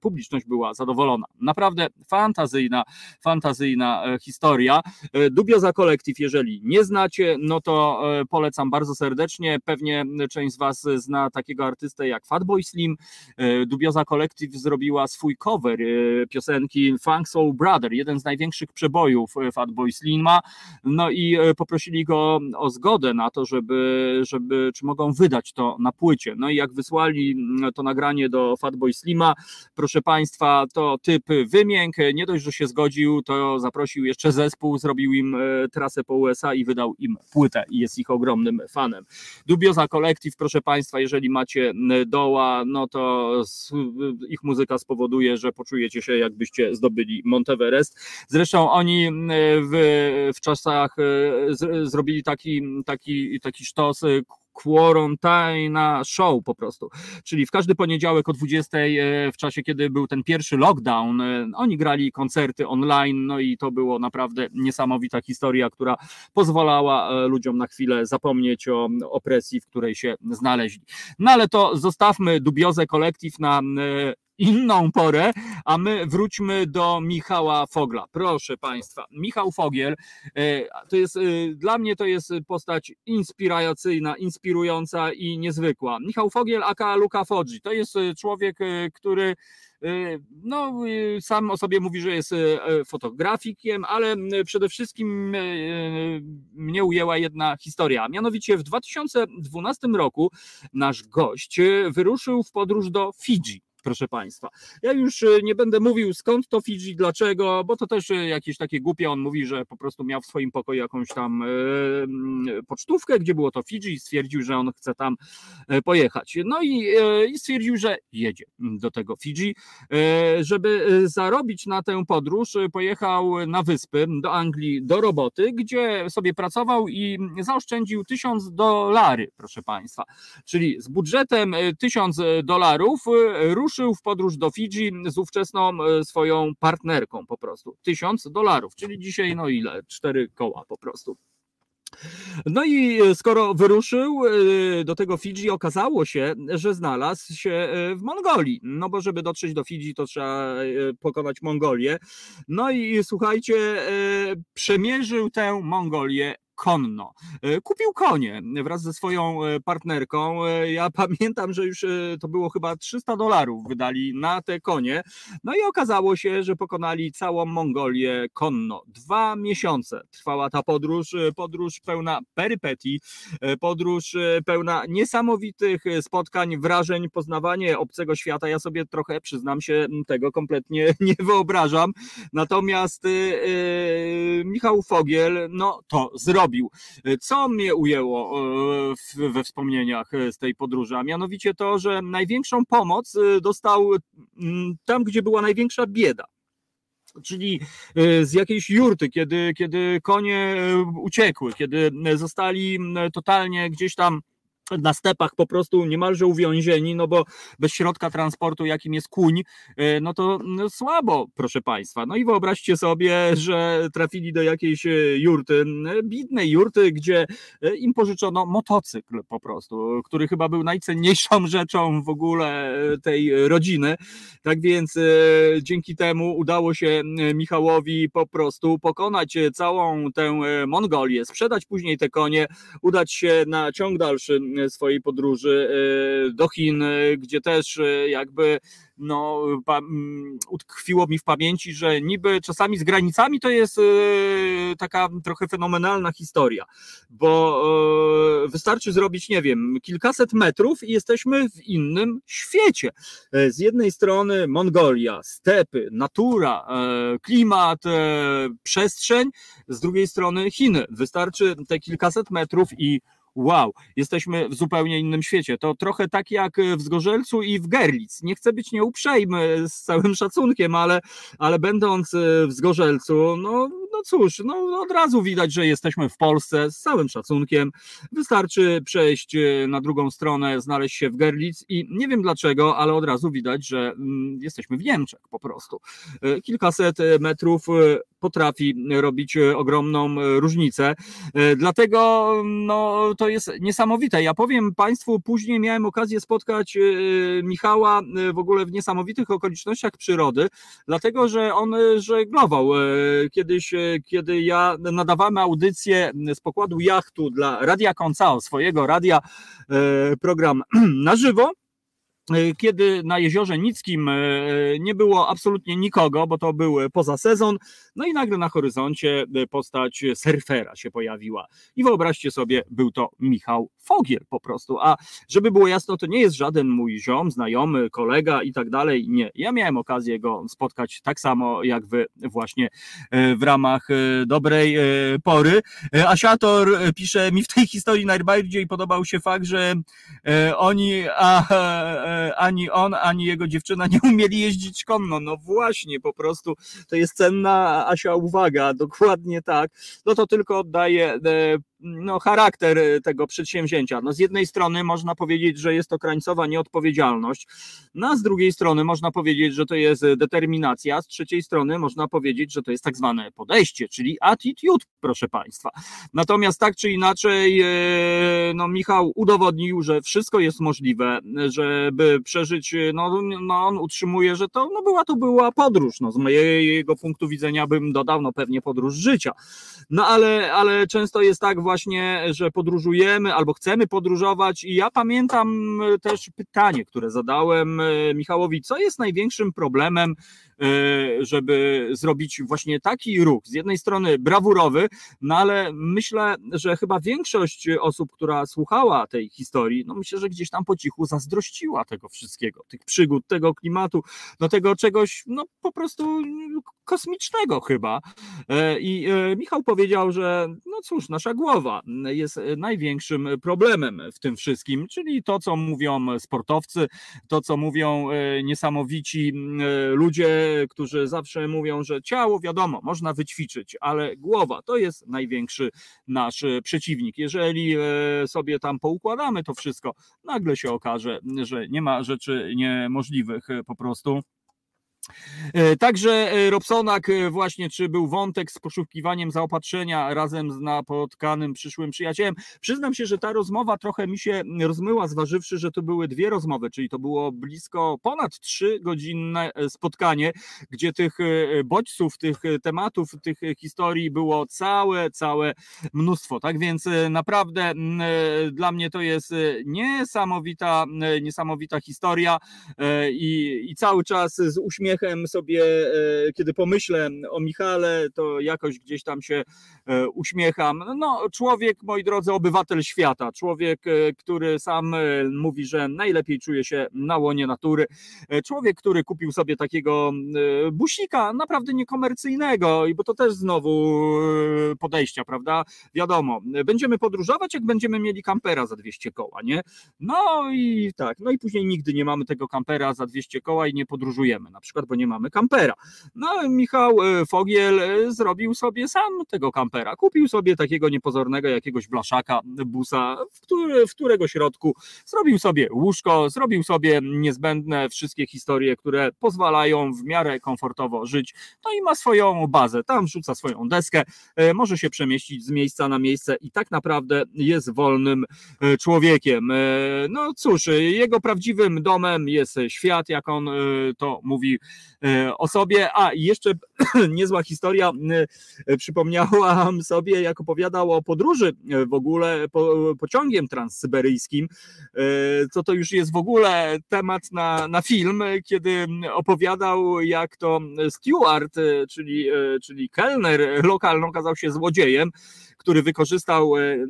publiczność była zadowolona. Naprawdę fantazyjna, fantazyjna historia. E, Dubioza Collective, jeżeli nie znacie, no to polecam bardzo serdecznie. Pewnie część z Was zna takiego artystę jak Fatboy Slim. E, Dubioza Collective zrobiła swój cover e, piosenki Funk Soul Brother, jeden z największych przebojów e, Fatboy Slima. No i poprosili go o zgodę na to, żeby, żeby czy mogą wydać to na płycie. No i jak wysłali mm, to nagranie do Fatboy Slima, proszę Państwa, to typ wymięk, nie dość, że się zgodził, to zaprosił jeszcze zespół, zrobił im trasę po USA i wydał im płytę i jest ich ogromnym fanem. Dubioza Collective, proszę Państwa, jeżeli macie m, no to ich muzyka spowoduje, że poczujecie się jakbyście zdobyli Monteverest. Zresztą oni m, w, w czasach e, z, zrobili taki, taki, taki sztos e, Quarantine Show po prostu. Czyli w każdy poniedziałek o 20 e, w czasie, kiedy był ten pierwszy lockdown, e, oni grali koncerty online, no i to było naprawdę niesamowita historia, która pozwalała e, ludziom na chwilę zapomnieć o opresji, w której się znaleźli. No ale to zostawmy dubiozę kolektyw na inną porę, a my wróćmy do Michała Fogla. Proszę Państwa, Michał Fogiel e, to jest, e, dla mnie to jest postać inspiracyjna, inspirująca i niezwykła. Michał Fogiel aka Luca Foggi, to jest e, człowiek, który no, sam o sobie mówi, że jest fotografikiem, ale przede wszystkim mnie ujęła jedna historia. Mianowicie w 2012 roku nasz gość wyruszył w podróż do Fidżi. Proszę Państwa, ja już e, nie będę mówił skąd to Fidżi, dlaczego, bo to też e, jakieś takie głupie. On mówi, że po prostu miał w swoim pokoju jakąś tam e, mm, pocztówkę, gdzie było to Fidżi i stwierdził, że on chce tam pojechać. No i, stwierdził, że jedzie do tego Fidżi. Żeby zarobić na tę podróż, pojechał na wyspy do Anglii do roboty, gdzie sobie pracował i zaoszczędził tysiąc dolary, proszę Państwa. Czyli z budżetem e, 1000 dolarów e, ruszył w podróż do Fidżi z ówczesną e, swoją partnerką po prostu. 1000 dolarów, czyli dzisiaj no ile? Cztery koła po prostu. No i e, skoro wyruszył e, do tego Fidżi, okazało się, że znalazł się w Mongolii. No bo żeby dotrzeć do Fidżi, to trzeba pokonać Mongolię. No i słuchajcie, przemierzył tę Mongolię konno. E, Kupił konie wraz ze swoją e, partnerką. E, Ja pamiętam, że już to było chyba 300 dolarów wydali na te konie. No i okazało się, że pokonali całą Mongolię konno. Dwa miesiące trwała ta podróż, podróż pełna perypetii, podróż pełna niesamowitych spotkań, wrażeń, poznawanie obcego świata. Ja sobie trochę, przyznam się, tego kompletnie nie wyobrażam. Natomiast e, Michał Fogiel, no to zrobił. E, Co mnie ujęło e, we wspomnieniach e, z tej podróży? A mianowicie to, że największą pomoc dostał mm, tam, gdzie była największa bieda czyli z jakiejś jurty, kiedy, kiedy konie uciekły, kiedy zostali totalnie gdzieś tam na stepach po prostu niemalże uwięzieni, no bo bez środka transportu, jakim jest kuń, e, no to no, słabo, proszę Państwa. No i wyobraźcie sobie, że trafili do jakiejś e, jurty, e, bidnej jurty, gdzie im pożyczono motocykl po prostu, który chyba był najcenniejszą rzeczą w ogóle tej rodziny. Tak więc dzięki temu udało się Michałowi po prostu pokonać całą tę Mongolię, sprzedać później te konie, udać się na ciąg dalszy swojej podróży e, do Chin, e, gdzie też e, jakby no, utkwiło mi w pamięci, że niby czasami z granicami to jest taka trochę fenomenalna historia, bo wystarczy zrobić, nie wiem, kilkaset metrów i jesteśmy w innym świecie. Z jednej strony Mongolia, stepy, natura, klimat, przestrzeń, z drugiej strony Chiny. Wystarczy te kilkaset metrów i wow, jesteśmy w zupełnie innym świecie. To trochę tak jak w Zgorzelcu i w Gerlitz. Nie chcę być nieuprzejmy z całym szacunkiem, ale, ale będąc e, w Zgorzelcu, no, no cóż, no od razu widać, że jesteśmy w Polsce z całym szacunkiem. Wystarczy przejść e, na drugą stronę, znaleźć się w Gerlitz i nie wiem dlaczego, ale od razu widać, że mm, jesteśmy w Niemczech po prostu. E, Kilkaset e, metrów potrafi robić ogromną różnicę. Dlatego no, to jest niesamowite. Ja powiem Państwu, później miałem okazję spotkać Michała w ogóle w niesamowitych okolicznościach przyrody, dlatego że on żeglował. Kiedyś, kiedy ja nadawałem audycję z pokładu jachtu dla Radia Koncao, swojego radia, e, program na żywo, kiedy na jeziorze Nickim e, nie było absolutnie nikogo, bo to był poza sezon, no i nagle na horyzoncie e, postać surfera się pojawiła. I wyobraźcie sobie, był to Michał Fogiel po prostu. A żeby było jasno, to nie jest żaden mój ziom, znajomy, kolega i tak dalej. Nie. Ja miałem okazję go spotkać tak samo jak wy właśnie e, w ramach e, dobrej e, pory. E, Asiator e, pisze, mi w tej historii najbardziej podobał się fakt, że e, oni, a, e, ani on, ani jego dziewczyna nie umieli jeździć konno. No właśnie, po prostu to jest cenna, Asia, uwaga, dokładnie tak. No to tylko oddaje e, no, charakter e, tego przedsięwzięcia. No, z jednej strony można powiedzieć, że jest to krańcowa nieodpowiedzialność, no, a z drugiej strony można powiedzieć, że to jest e, determinacja, z trzeciej strony można powiedzieć, że to jest tak zwane podejście, czyli attitude, proszę Państwa. Natomiast tak czy inaczej, e, no, Michał udowodnił, że wszystko jest możliwe, żeby przeżyć, no, no on utrzymuje, że to no, była to była podróż, no, z mojego punktu widzenia bym dodał, no pewnie podróż życia. No ale, ale często jest tak właśnie, że podróżujemy albo chcemy podróżować. I ja pamiętam e, też pytanie, które zadałem e, Michałowi, co jest największym problemem, żeby zrobić właśnie taki ruch. Z jednej strony brawurowy, no ale myślę, że chyba większość osób, która słuchała tej historii, no myślę, że gdzieś tam po cichu zazdrościła tego wszystkiego, tych przygód, tego klimatu, no tego czegoś, no po prostu kosmicznego chyba. E, I e, Michał powiedział, że no cóż, nasza głowa jest największym problemem w tym wszystkim, czyli to, co mówią sportowcy, to, co mówią e, niesamowici ludzie, którzy zawsze mówią, że ciało, wiadomo, można wyćwiczyć, ale głowa to jest największy nasz e, przeciwnik. Jeżeli e, sobie tam poukładamy to wszystko, nagle się okaże, że nie ma rzeczy niemożliwych e, po prostu. E, Także e, Robsonak e, właśnie, czy był wątek z poszukiwaniem zaopatrzenia razem z napotkanym przyszłym przyjacielem. Przyznam się, że ta rozmowa trochę mi się rozmyła, zważywszy, że to były dwie rozmowy, czyli to było blisko ponad trzy godzinne spotkanie, gdzie tych bodźców, tych tematów, tych historii było całe, całe mnóstwo. Tak więc naprawdę m, e, dla mnie to jest niesamowita, niesamowita historia i, i cały czas z uśmiechem sobie, e, kiedy pomyślę o Michale, to jakoś gdzieś tam się e, uśmiecham. No, człowiek, moi drodzy, obywatel świata, człowiek, e, który sam mówi, że najlepiej czuje się na łonie natury. Człowiek, który kupił sobie takiego busika, naprawdę niekomercyjnego, i bo to też znowu podejścia, prawda? Wiadomo, będziemy podróżować, jak będziemy mieli kampera za 200 koła, nie? No i tak, no i później nigdy nie mamy tego kampera za 200 koła i nie podróżujemy, na przykład, bo nie mamy kampera. No Michał e, Fogiel e, zrobił sobie sam tego kampera. Kupił sobie takiego niepozornego jakiegoś blaszaka, busa, w, który, w którego środku zrobił sobie łóżko, zrobił sobie niezbędne wszystkie historie, które pozwalają w miarę komfortowo żyć. No i ma swoją bazę, tam wrzuca swoją deskę, e, może się przemieścić z miejsca na miejsce i tak naprawdę jest wolnym człowiekiem. No cóż, jego prawdziwym domem jest świat, jak on to mówi e, o sobie. A i jeszcze niezła historia, e, przypomniałam sobie, jak opowiadał o podróży e, w ogóle po, pociągiem transsyberyjskim, co to już jest w ogóle temat na, na film, kiedy opowiadał, jak to steward, czyli, czyli kelner lokalny okazał się złodziejem, który wykorzystał e,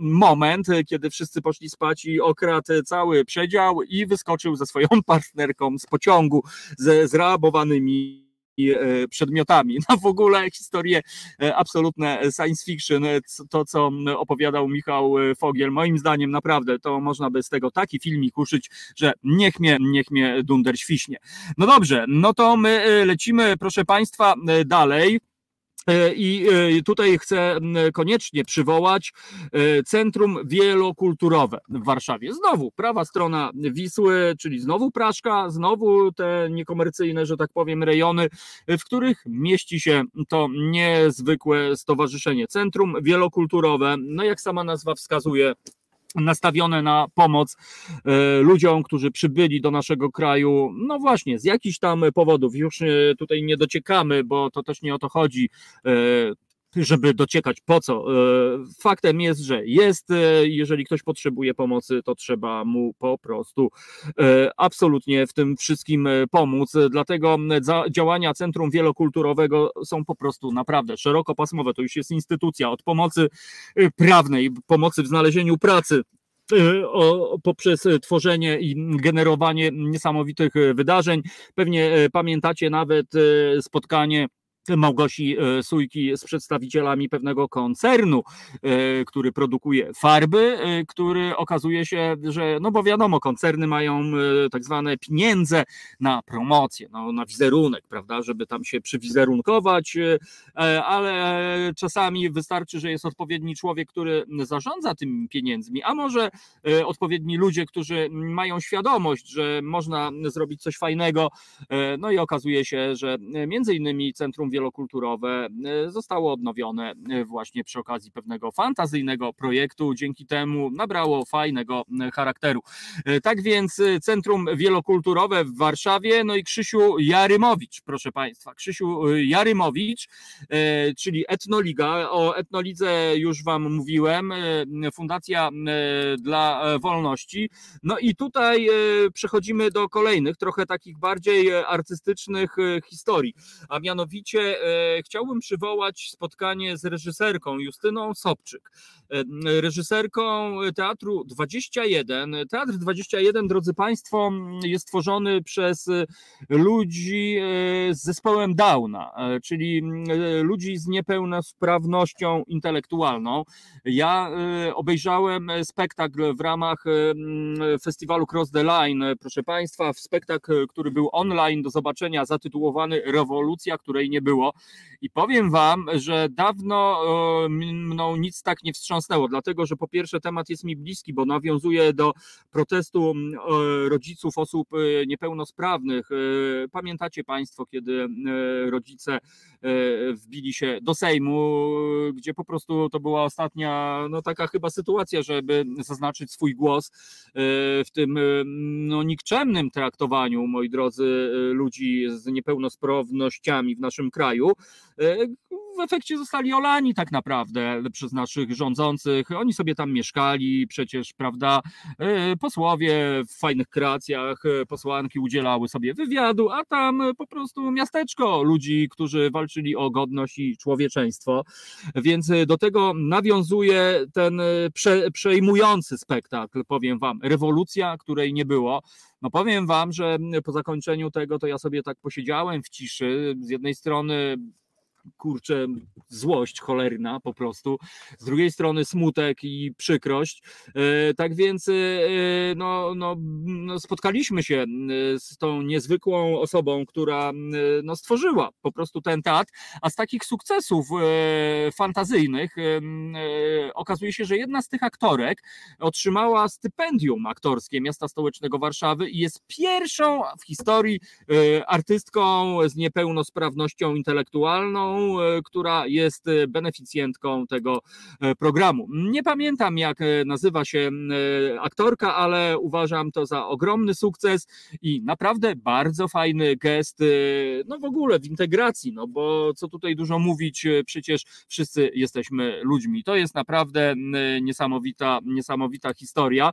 moment, e, kiedy wszyscy poszli spać i okradł cały przedział i wyskoczył ze swoją partnerką z pociągu ze zrabowanymi e, przedmiotami. No w ogóle historie e, absolutne science fiction, e, to co opowiadał Michał e, Fogiel, moim zdaniem naprawdę to można by z tego taki filmik uszyć, że niech mnie, niech mnie dunder świśnie. No dobrze, no to my e, lecimy proszę Państwa e, dalej. E, I e, tutaj chcę koniecznie przywołać e, Centrum Wielokulturowe w Warszawie. Znowu prawa strona Wisły, czyli znowu Praszka, znowu te niekomercyjne, że tak powiem, rejony, w których mieści się to niezwykłe stowarzyszenie. Centrum Wielokulturowe, no jak sama nazwa wskazuje, nastawione na pomoc e, ludziom, którzy przybyli do naszego kraju, no właśnie, z jakichś tam powodów. Już e, tutaj nie dociekamy, bo to też nie o to chodzi e, żeby dociekać po co. Faktem jest, że jest, jeżeli ktoś potrzebuje pomocy, to trzeba mu po prostu absolutnie w tym wszystkim pomóc. Dlatego działania Centrum Wielokulturowego są po prostu naprawdę szerokopasmowe. To już jest instytucja od pomocy prawnej, pomocy w znalezieniu pracy poprzez tworzenie i generowanie niesamowitych wydarzeń. Pewnie pamiętacie nawet spotkanie Małgosi e, Sujki z przedstawicielami pewnego koncernu, e, który produkuje farby, e, który okazuje się, że, no bo wiadomo, koncerny mają tak zwane pieniądze na promocję, no, na wizerunek, prawda, żeby tam się przywizerunkować, ale czasami wystarczy, że jest odpowiedni człowiek, który zarządza tymi pieniędzmi, a może odpowiedni ludzie, którzy mają świadomość, że można zrobić coś fajnego, no i okazuje się, że między innymi Centrum wielokulturowe e, zostało odnowione e, właśnie przy okazji pewnego fantazyjnego projektu. Dzięki temu nabrało fajnego e, charakteru. Tak więc Centrum Wielokulturowe w Warszawie, no i Krzysiu Jarymowicz, proszę Państwa. Krzysiu Jarymowicz, czyli Etnoliga. O Etnolidze już Wam mówiłem. Fundacja dla Wolności. No i tutaj przechodzimy do kolejnych, trochę takich bardziej artystycznych historii, a mianowicie E, chciałbym przywołać spotkanie z reżyserką Justyną Sobczyk, e, reżyserką Teatru 21. Teatr 21, drodzy Państwo, jest tworzony przez ludzi e, z zespołem Downa, czyli ludzi z niepełnosprawnością intelektualną. Ja obejrzałem spektakl w ramach festiwalu Cross the Line, proszę Państwa, spektakl, który był online do zobaczenia, zatytułowany Rewolucja, której nie było było. I powiem Wam, że dawno e, mną nic tak nie wstrząsnęło, dlatego że po pierwsze temat jest mi bliski, bo nawiązuje do protestu e, rodziców osób e, niepełnosprawnych. Pamiętacie Państwo, kiedy rodzice wbili się do Sejmu, gdzie po prostu to była ostatnia, no taka chyba sytuacja, żeby zaznaczyć swój głos w tym no, nikczemnym traktowaniu, moi drodzy, ludzi z niepełnosprawnościami w naszym kraju. E, w efekcie zostali olani tak naprawdę przez naszych rządzących. Oni sobie tam mieszkali, przecież, prawda, e, posłowie w fajnych kreacjach, e, posłanki udzielały sobie wywiadu, a tam po prostu miasteczko ludzi, którzy walczyli o godność i człowieczeństwo. Więc do tego nawiązuje ten prze, przejmujący spektakl, powiem wam, rewolucja, której nie było. No powiem wam, że po zakończeniu tego to ja sobie tak posiedziałem w ciszy. Z jednej strony kurczę, złość cholerna po prostu, z drugiej strony smutek i przykrość. E, tak więc e, no, no, no, spotkaliśmy się z tą niezwykłą osobą, która no, stworzyła po prostu ten teatr, a z takich sukcesów e, fantazyjnych okazuje się, że jedna z tych aktorek otrzymała stypendium aktorskie Miasta Stołecznego Warszawy i jest pierwszą w historii artystką z niepełnosprawnością intelektualną, E, która jest e, beneficjentką tego e, programu. Nie pamiętam, jak nazywa się aktorka, ale uważam to za ogromny sukces i naprawdę bardzo fajny gest, no w ogóle w integracji, no bo co tutaj dużo mówić, przecież wszyscy jesteśmy ludźmi. To jest naprawdę niesamowita, niesamowita historia,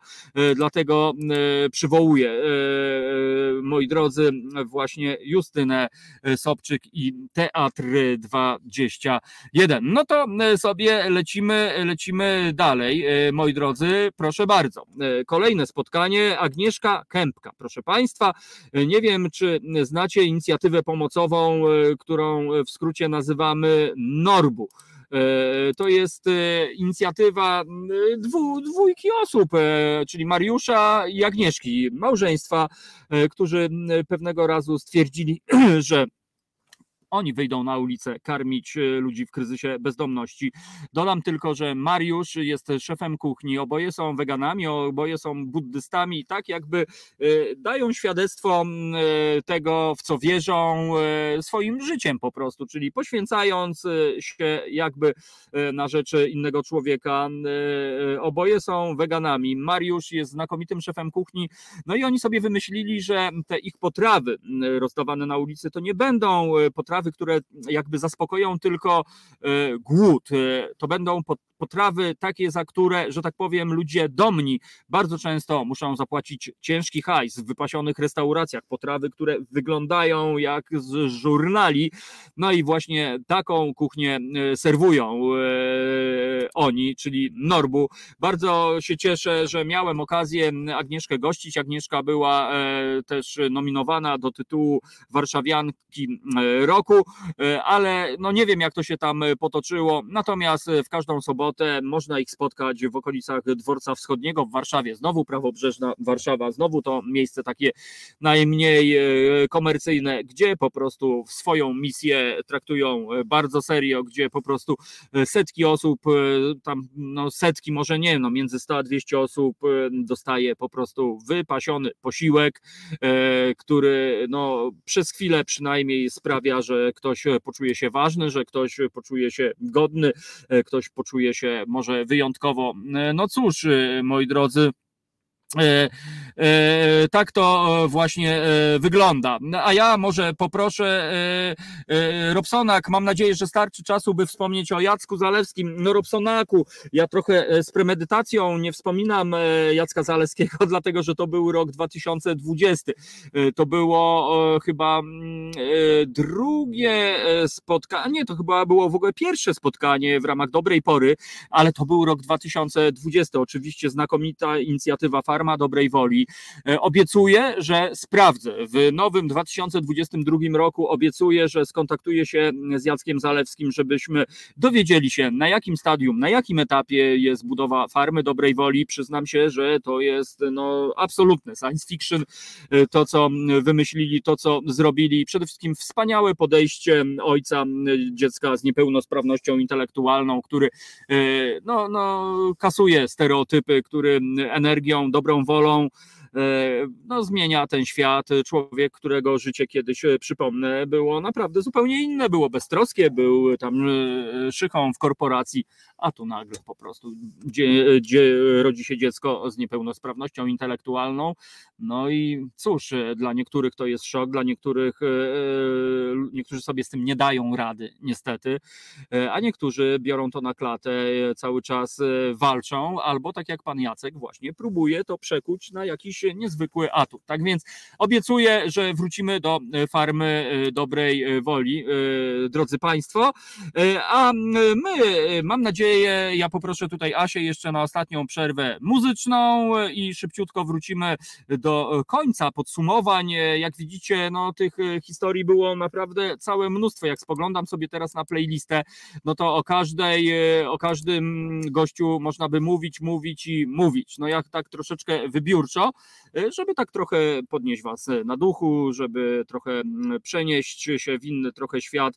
dlatego przywołuję, moi drodzy, właśnie Justynę Sobczyk i Teatr 21. No to e, sobie lecimy, lecimy dalej, e, moi drodzy, proszę bardzo. E, kolejne spotkanie, Agnieszka Kępka, proszę Państwa. Nie wiem, czy znacie inicjatywę pomocową, którą w skrócie nazywamy NORBU. To jest inicjatywa dwu, dwójki osób, czyli Mariusza i Agnieszki, małżeństwa, którzy pewnego razu stwierdzili, że Oni wyjdą na ulicę karmić e, ludzi w kryzysie bezdomności. Dodam tylko, że Mariusz jest szefem kuchni, oboje są weganami, oboje są buddystami, tak jakby e, dają świadectwo e, tego, w co wierzą swoim życiem po prostu, czyli poświęcając się jakby na rzeczy innego człowieka. Oboje są weganami. Mariusz jest znakomitym szefem kuchni, no i oni sobie wymyślili, że te ich potrawy rozdawane na ulicy to nie będą potrawy, które jakby zaspokoją tylko głód. To będą potrawy takie, za które, że tak powiem, ludzie domni bardzo często muszą zapłacić ciężki hajs w wypasionych restauracjach. Potrawy, które wyglądają jak z żurnali. No i właśnie taką kuchnię e, serwują e, oni, czyli Norbu. Bardzo się cieszę, że miałem okazję Agnieszkę gościć. Agnieszka była e, też nominowana do tytułu Warszawianki Roku, ale no nie wiem, jak to się tam potoczyło. Natomiast w każdą sobotę sobotę. Można ich spotkać w okolicach Dworca Wschodniego w Warszawie. Znowu prawobrzeżna Warszawa, znowu to miejsce takie najmniej e, komercyjne, gdzie po prostu swoją misję traktują e, bardzo serio, gdzie po prostu e, setki osób, tam no setki może nie, no między 100 a 200 osób dostaje po prostu wypasiony posiłek, który no przez chwilę przynajmniej sprawia, że ktoś poczuje się ważny, że ktoś poczuje się godny, ktoś poczuje się może wyjątkowo. No cóż, moi drodzy, E, e, tak to właśnie e, wygląda. A ja może poproszę Robsonak, mam nadzieję, że starczy czasu, by wspomnieć o Jacku Zalewskim. No Robsonaku, ja trochę z premedytacją nie wspominam Jacka Zalewskiego, dlatego że to był rok 2020. To było chyba mm, drugie spotkanie, to chyba było w ogóle pierwsze spotkanie w ramach dobrej pory, ale to był rok 2020. Oczywiście znakomita inicjatywa Farma Dobrej Woli. E, obiecuję, że sprawdzę. W nowym 2022 roku obiecuję, że skontaktuję się z Jackiem Zalewskim, żebyśmy dowiedzieli się, na jakim stadium, na jakim etapie jest budowa Farmy Dobrej Woli. Przyznam się, że to jest no, absolutne science fiction, e, to co wymyślili, to co zrobili. Przede wszystkim wspaniałe podejście ojca dziecka z niepełnosprawnością intelektualną, który e, no, no, kasuje stereotypy, który energią, dobrą dobrą wolą E, no, zmienia ten świat. Człowiek, którego życie kiedyś, e, przypomnę, było naprawdę zupełnie inne, było beztroskie, był tam e, szychą w korporacji, a tu nagle po prostu, gdzie, gdzie rodzi się dziecko z niepełnosprawnością intelektualną. No i cóż, dla niektórych to jest szok, dla niektórych niektórzy sobie z tym nie dają rady, niestety, a niektórzy biorą to na klatę, cały czas walczą, albo tak jak pan Jacek właśnie próbuje to przekuć na jakiś niezwykły atut. Tak więc obiecuję, że wrócimy do e, farmy e, dobrej e, woli, drodzy Państwo. A my, mam nadzieję, ja poproszę tutaj Asię jeszcze na ostatnią przerwę muzyczną i szybciutko wrócimy do końca podsumowań. Jak widzicie, no tych historii było naprawdę całe mnóstwo. Jak spoglądam sobie teraz na playlistę, no to o każdej, o każdym gościu można by mówić, mówić i mówić. No jak tak troszeczkę wybiórczo, E, żeby tak trochę podnieść Was na duchu, żeby trochę przenieść się w inny trochę świat,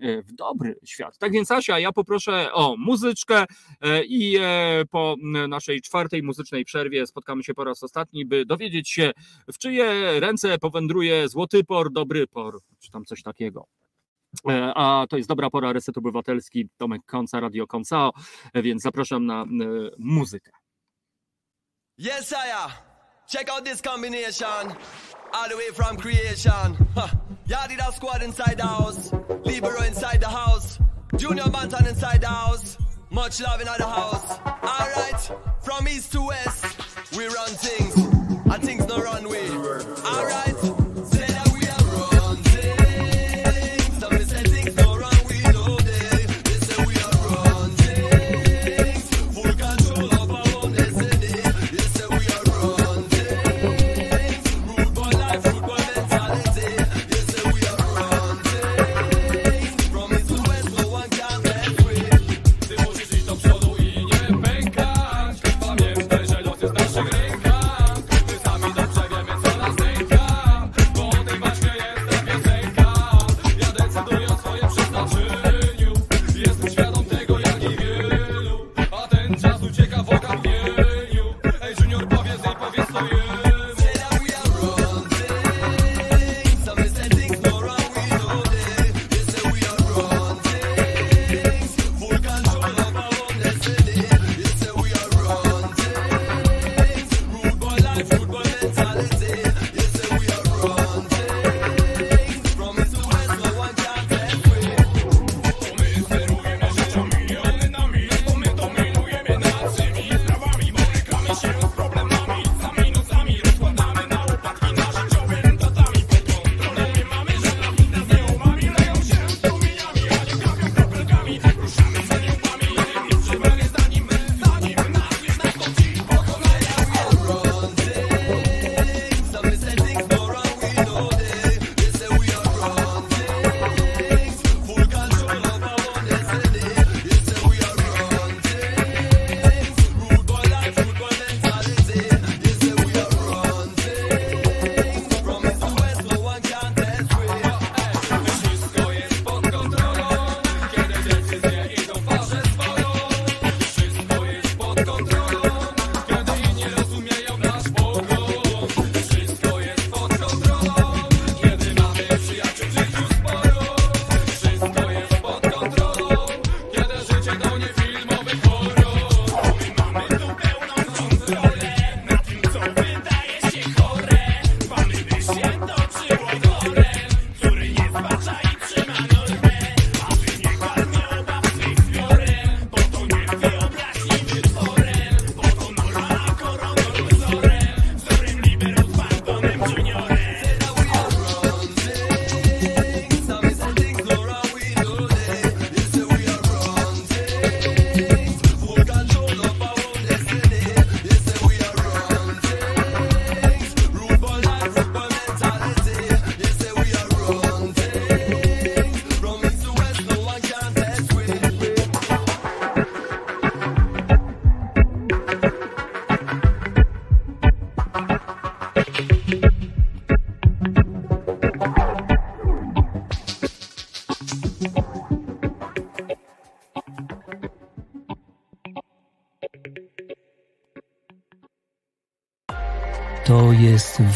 e, w dobry świat. Tak więc Asia, ja poproszę o muzyczkę e, i po naszej czwartej muzycznej przerwie spotkamy się po raz ostatni, by dowiedzieć się, w czyje ręce powędruje złoty por, dobry por, czy tam coś takiego. A to jest dobra pora, Reset Obywatelski, Tomek Konca, Radio Koncao, więc zapraszam na muzykę. Yes, I Check out this combination. All the way from creation. Huh. Yardie squad inside the house. Libero inside the house. Junior Bantan inside the house. Much love in the house. Alright, from east to west, we run things. And things no run way. Alright.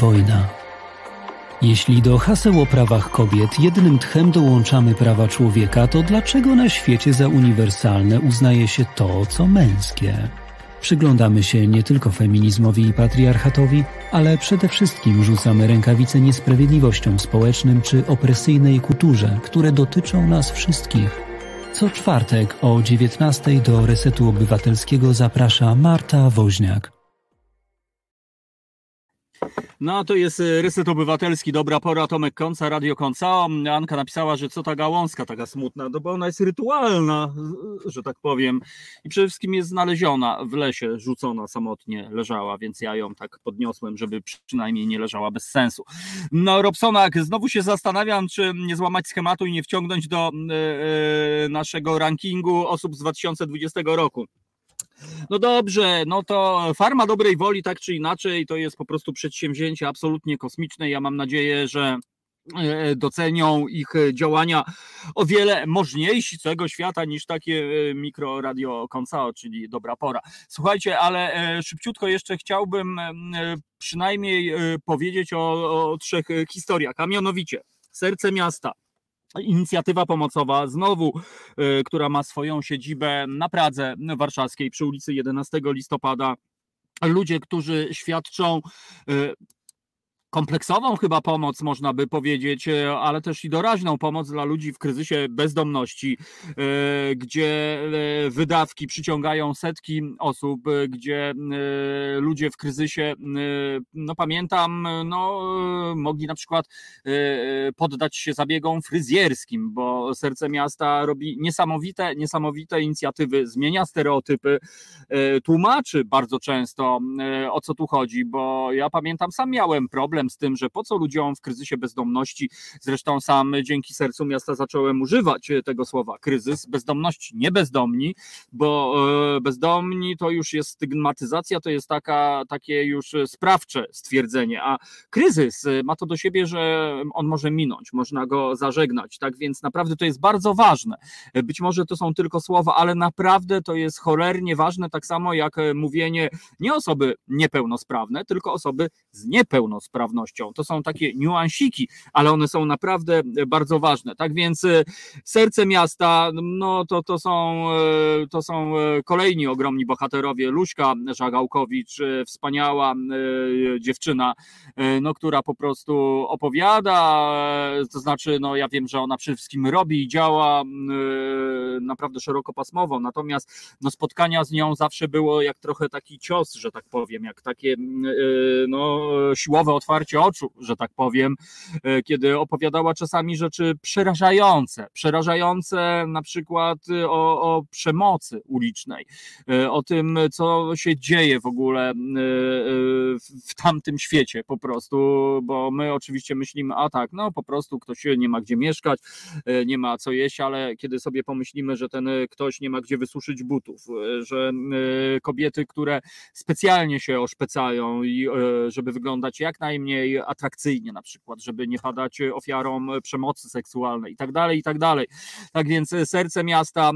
Wojna. Jeśli do haseł o prawach kobiet jednym tchem dołączamy prawa człowieka, to dlaczego na świecie za uniwersalne uznaje się to, co męskie? Przyglądamy się nie tylko feminizmowi i patriarchatowi, ale przede wszystkim rzucamy rękawice niesprawiedliwościom społecznym czy opresyjnej kulturze, które dotyczą nas wszystkich. Co czwartek o 19 do Resetu Obywatelskiego zaprasza Marta Woźniak. No to jest e, Reset Obywatelski, dobra pora, Tomek Konca, Radio Konca. Anka napisała, że co ta gałązka taka smutna, no bo ona jest rytualna, że tak powiem. I przede wszystkim jest znaleziona w lesie, rzucona samotnie, leżała, więc ja ją tak podniosłem, żeby przynajmniej nie leżała bez sensu. No Robsonak, znowu się zastanawiam, czy nie złamać schematu i nie wciągnąć do e, naszego rankingu osób z 2020 roku. No dobrze, no to Farma Dobrej Woli, tak czy inaczej, to jest po prostu przedsięwzięcie absolutnie kosmiczne. Ja mam nadzieję, że e, docenią ich działania o wiele możniejszego świata niż takie e, mikroradio Konsao, czyli dobra pora. Słuchajcie, ale e, szybciutko jeszcze chciałbym przynajmniej powiedzieć o, o trzech historiach, a mianowicie Serce Miasta, Inicjatywa pomocowa, znowu, y, która ma swoją siedzibę na Pradze Warszawskiej przy ulicy 11 listopada. Ludzie, którzy świadczą y, kompleksową chyba pomoc, można by powiedzieć, e, ale też i doraźną pomoc dla ludzi w kryzysie bezdomności, e, gdzie e, wydawki przyciągają setki osób, gdzie ludzie w kryzysie, no pamiętam, no mogli na przykład poddać się zabiegom fryzjerskim, bo Serce Miasta robi niesamowite, niesamowite inicjatywy, zmienia stereotypy, tłumaczy bardzo często o co tu chodzi, bo ja pamiętam, sam miałem problem problem z tym, że po co ludziom w kryzysie bezdomności, zresztą sam dzięki sercu miasta zacząłem używać tego słowa kryzys, bezdomności, nie bezdomni, bo e, bezdomni to już jest stygmatyzacja, to jest taka, takie już sprawcze stwierdzenie, a kryzys ma to do siebie, że on może minąć, można go zażegnać, tak więc naprawdę to jest bardzo ważne. Być może to są tylko słowa, ale naprawdę to jest cholernie ważne, tak samo jak mówienie nie osoby niepełnosprawne, tylko osoby z niepełnosprawnością To są takie niuansiki, ale one są naprawdę bardzo ważne. Tak więc e, serce miasta, no to, to, są, e, to są e, kolejni ogromni bohaterowie. Luśka Żagałkowicz, wspaniała dziewczyna, no, która po prostu opowiada, to znaczy, no ja wiem, że ona przede wszystkim robi i działa naprawdę szerokopasmowo, natomiast no, spotkania z nią zawsze było jak trochę taki cios, że tak powiem, jak takie no, siłowe otwarcie otwarcie oczu, że tak powiem, e, kiedy opowiadała czasami rzeczy przerażające, przerażające na przykład e, o, o przemocy ulicznej, e, o tym, co się dzieje w ogóle w tamtym świecie po prostu, bo my oczywiście myślimy, a tak, no po prostu ktoś nie ma gdzie mieszkać, nie ma co jeść, ale kiedy sobie pomyślimy, że ten ktoś nie ma gdzie wysuszyć butów, że kobiety, które specjalnie się oszpecają i żeby wyglądać jak najmniej mniej atrakcyjnie na przykład, żeby nie padać ofiarą przemocy seksualnej i tak dalej, i tak dalej. Tak więc serce miasta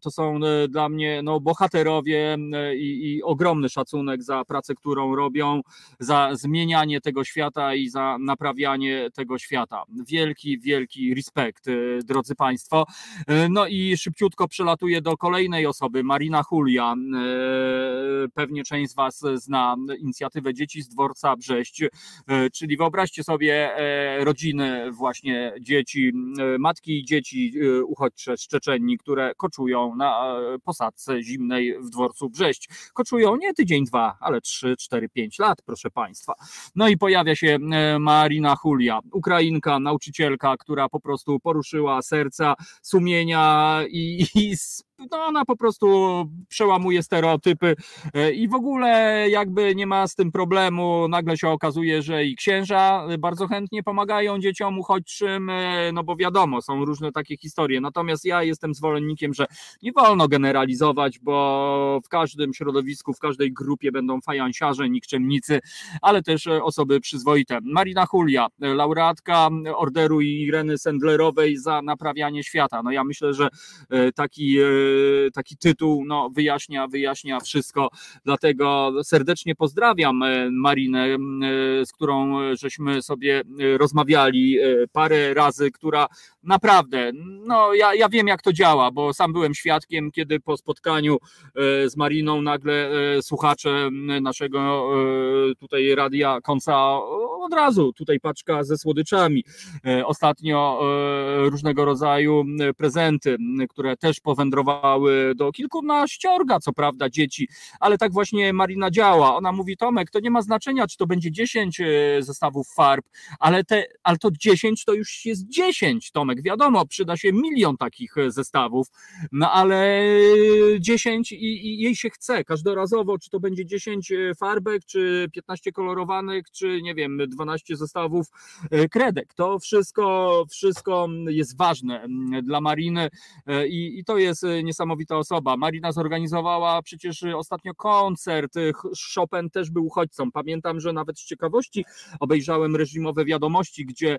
to są dla mnie no, bohaterowie i, i ogromny szacunek za pracę, którą robią, za zmienianie tego świata i za naprawianie tego świata. Wielki, wielki respekt, drodzy Państwo. No i szybciutko przelatuję do kolejnej osoby, Marina Julia. Pewnie część z Was zna inicjatywę Dzieci z Dworca Brześć. E, czyli wyobraźcie sobie e, rodziny właśnie dzieci, e, matki i dzieci uchodźcze z Czeczenii, które koczują na posadzce zimnej w dworcu Brześć. Koczują nie tydzień, dwa, ale trzy, cztery, pięć lat, proszę Państwa. No i pojawia się Marina Julia, Ukrainka, nauczycielka, która po prostu poruszyła serca, sumienia i, i no ona po prostu przełamuje stereotypy e, i w ogóle jakby nie ma z tym problemu. Nagle się okazuje, że i księża bardzo chętnie pomagają dzieciom uchodźczym, e, no bo wiadomo, są różne takie historie. Natomiast ja jestem zwolennikiem, że nie wolno generalizować, bo w każdym środowisku, w każdej grupie będą fajansiarze, nikczemnicy, ale też osoby przyzwoite. Marina Julia, laureatka orderu Ireny Sendlerowej za naprawianie świata. No ja myślę, że e, taki taki tytuł no, wyjaśnia, wyjaśnia wszystko. Dlatego serdecznie pozdrawiam e, Marinę, e, z którą żeśmy sobie e, rozmawiali parę razy, która naprawdę, no ja, ja wiem jak to działa, bo sam byłem świadkiem, kiedy po spotkaniu z Mariną nagle słuchacze naszego tutaj radia końca od razu tutaj paczka ze słodyczami. Ostatnio różnego rodzaju prezenty, które też powędrowały do kilkunaściorga, co prawda, dzieci, ale tak właśnie Marina działa. Ona mówi, Tomek, to nie ma znaczenia, czy to będzie 10 e, zestawów farb, ale, te, ale to 10 to już jest 10, Tomek. Wiadomo, przyda się milion takich e, zestawów, no ale 10 i, i jej się chce każdorazowo, czy to będzie 10 e, farbek, czy 15 kolorowanych, czy nie wiem, 12 zestawów kredek. To wszystko, wszystko jest ważne dla Mariny i, i to jest niesamowita osoba. Marina zorganizowała przecież ostatnio koncert, Chopin też był uchodźcą. Pamiętam, że nawet z ciekawości obejrzałem reżimowe wiadomości, gdzie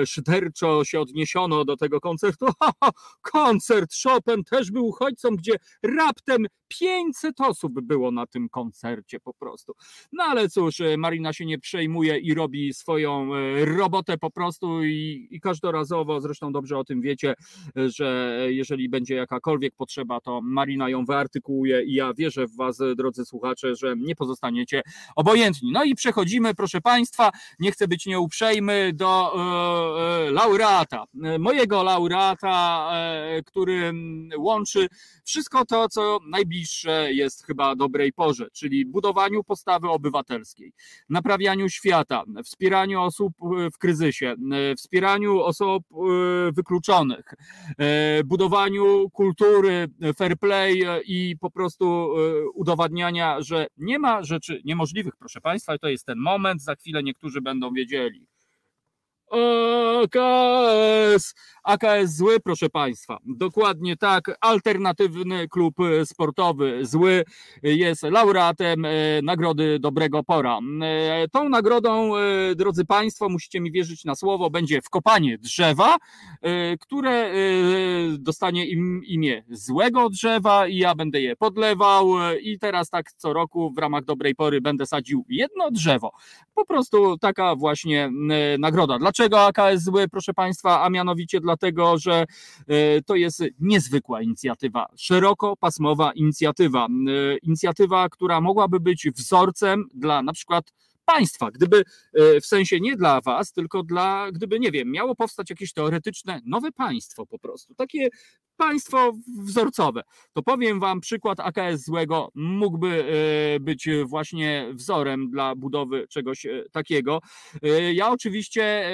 e, szyderczo się odniesiono do tego koncertu. koncert Chopin też był uchodźcą, gdzie raptem 500 osób było na tym koncercie po prostu. No ale cóż, e, Marina się nie przejmuje i robi swoją e, robotę po prostu i, i każdorazowo, zresztą dobrze o tym wiecie, że jeżeli będzie jakakolwiek potrzeba, to Marina ją wyartykułuje i ja wierzę w Was, drodzy słuchacze, że nie pozostaniecie obojętni. No i przechodzimy, proszę Państwa, nie chcę być nieuprzejmy, do e, e, laureata. Mojego laureata, e, który łączy wszystko to, co najbliższe jest chyba dobrej porze, czyli budowaniu postawy obywatelskiej, naprawianiu świata, wspieraniu osób w kryzysie, wspieraniu osób wykluczonych, budowaniu kultury, fair play i po prostu udowadniania, że nie ma rzeczy niemożliwych, proszę Państwa, to jest ten moment, za chwilę niektórzy będą wiedzieli. AKS. AKS zły, proszę Państwa. Dokładnie tak. Alternatywny klub sportowy zły jest laureatem e, Nagrody Dobrego Pora. E, tą nagrodą, e, drodzy Państwo, musicie mi wierzyć na słowo, będzie wkopanie drzewa, które dostanie im imię złego drzewa i ja będę je podlewał i teraz tak co roku w ramach Dobrej Pory będę sadził jedno drzewo. Po prostu taka właśnie nagroda. Dlaczego? Dlaczego AKS zły, proszę Państwa? A mianowicie dlatego, że e, to jest niezwykła inicjatywa, szerokopasmowa inicjatywa. E, inicjatywa, która mogłaby być wzorcem dla na przykład państwa. Gdyby e, w sensie nie dla was, tylko dla, gdyby, nie wiem, miało powstać jakieś teoretyczne nowe państwo po prostu, takie państwo wzorcowe, to powiem wam przykład AKS złego mógłby e, być właśnie wzorem dla budowy czegoś e, takiego. Ja oczywiście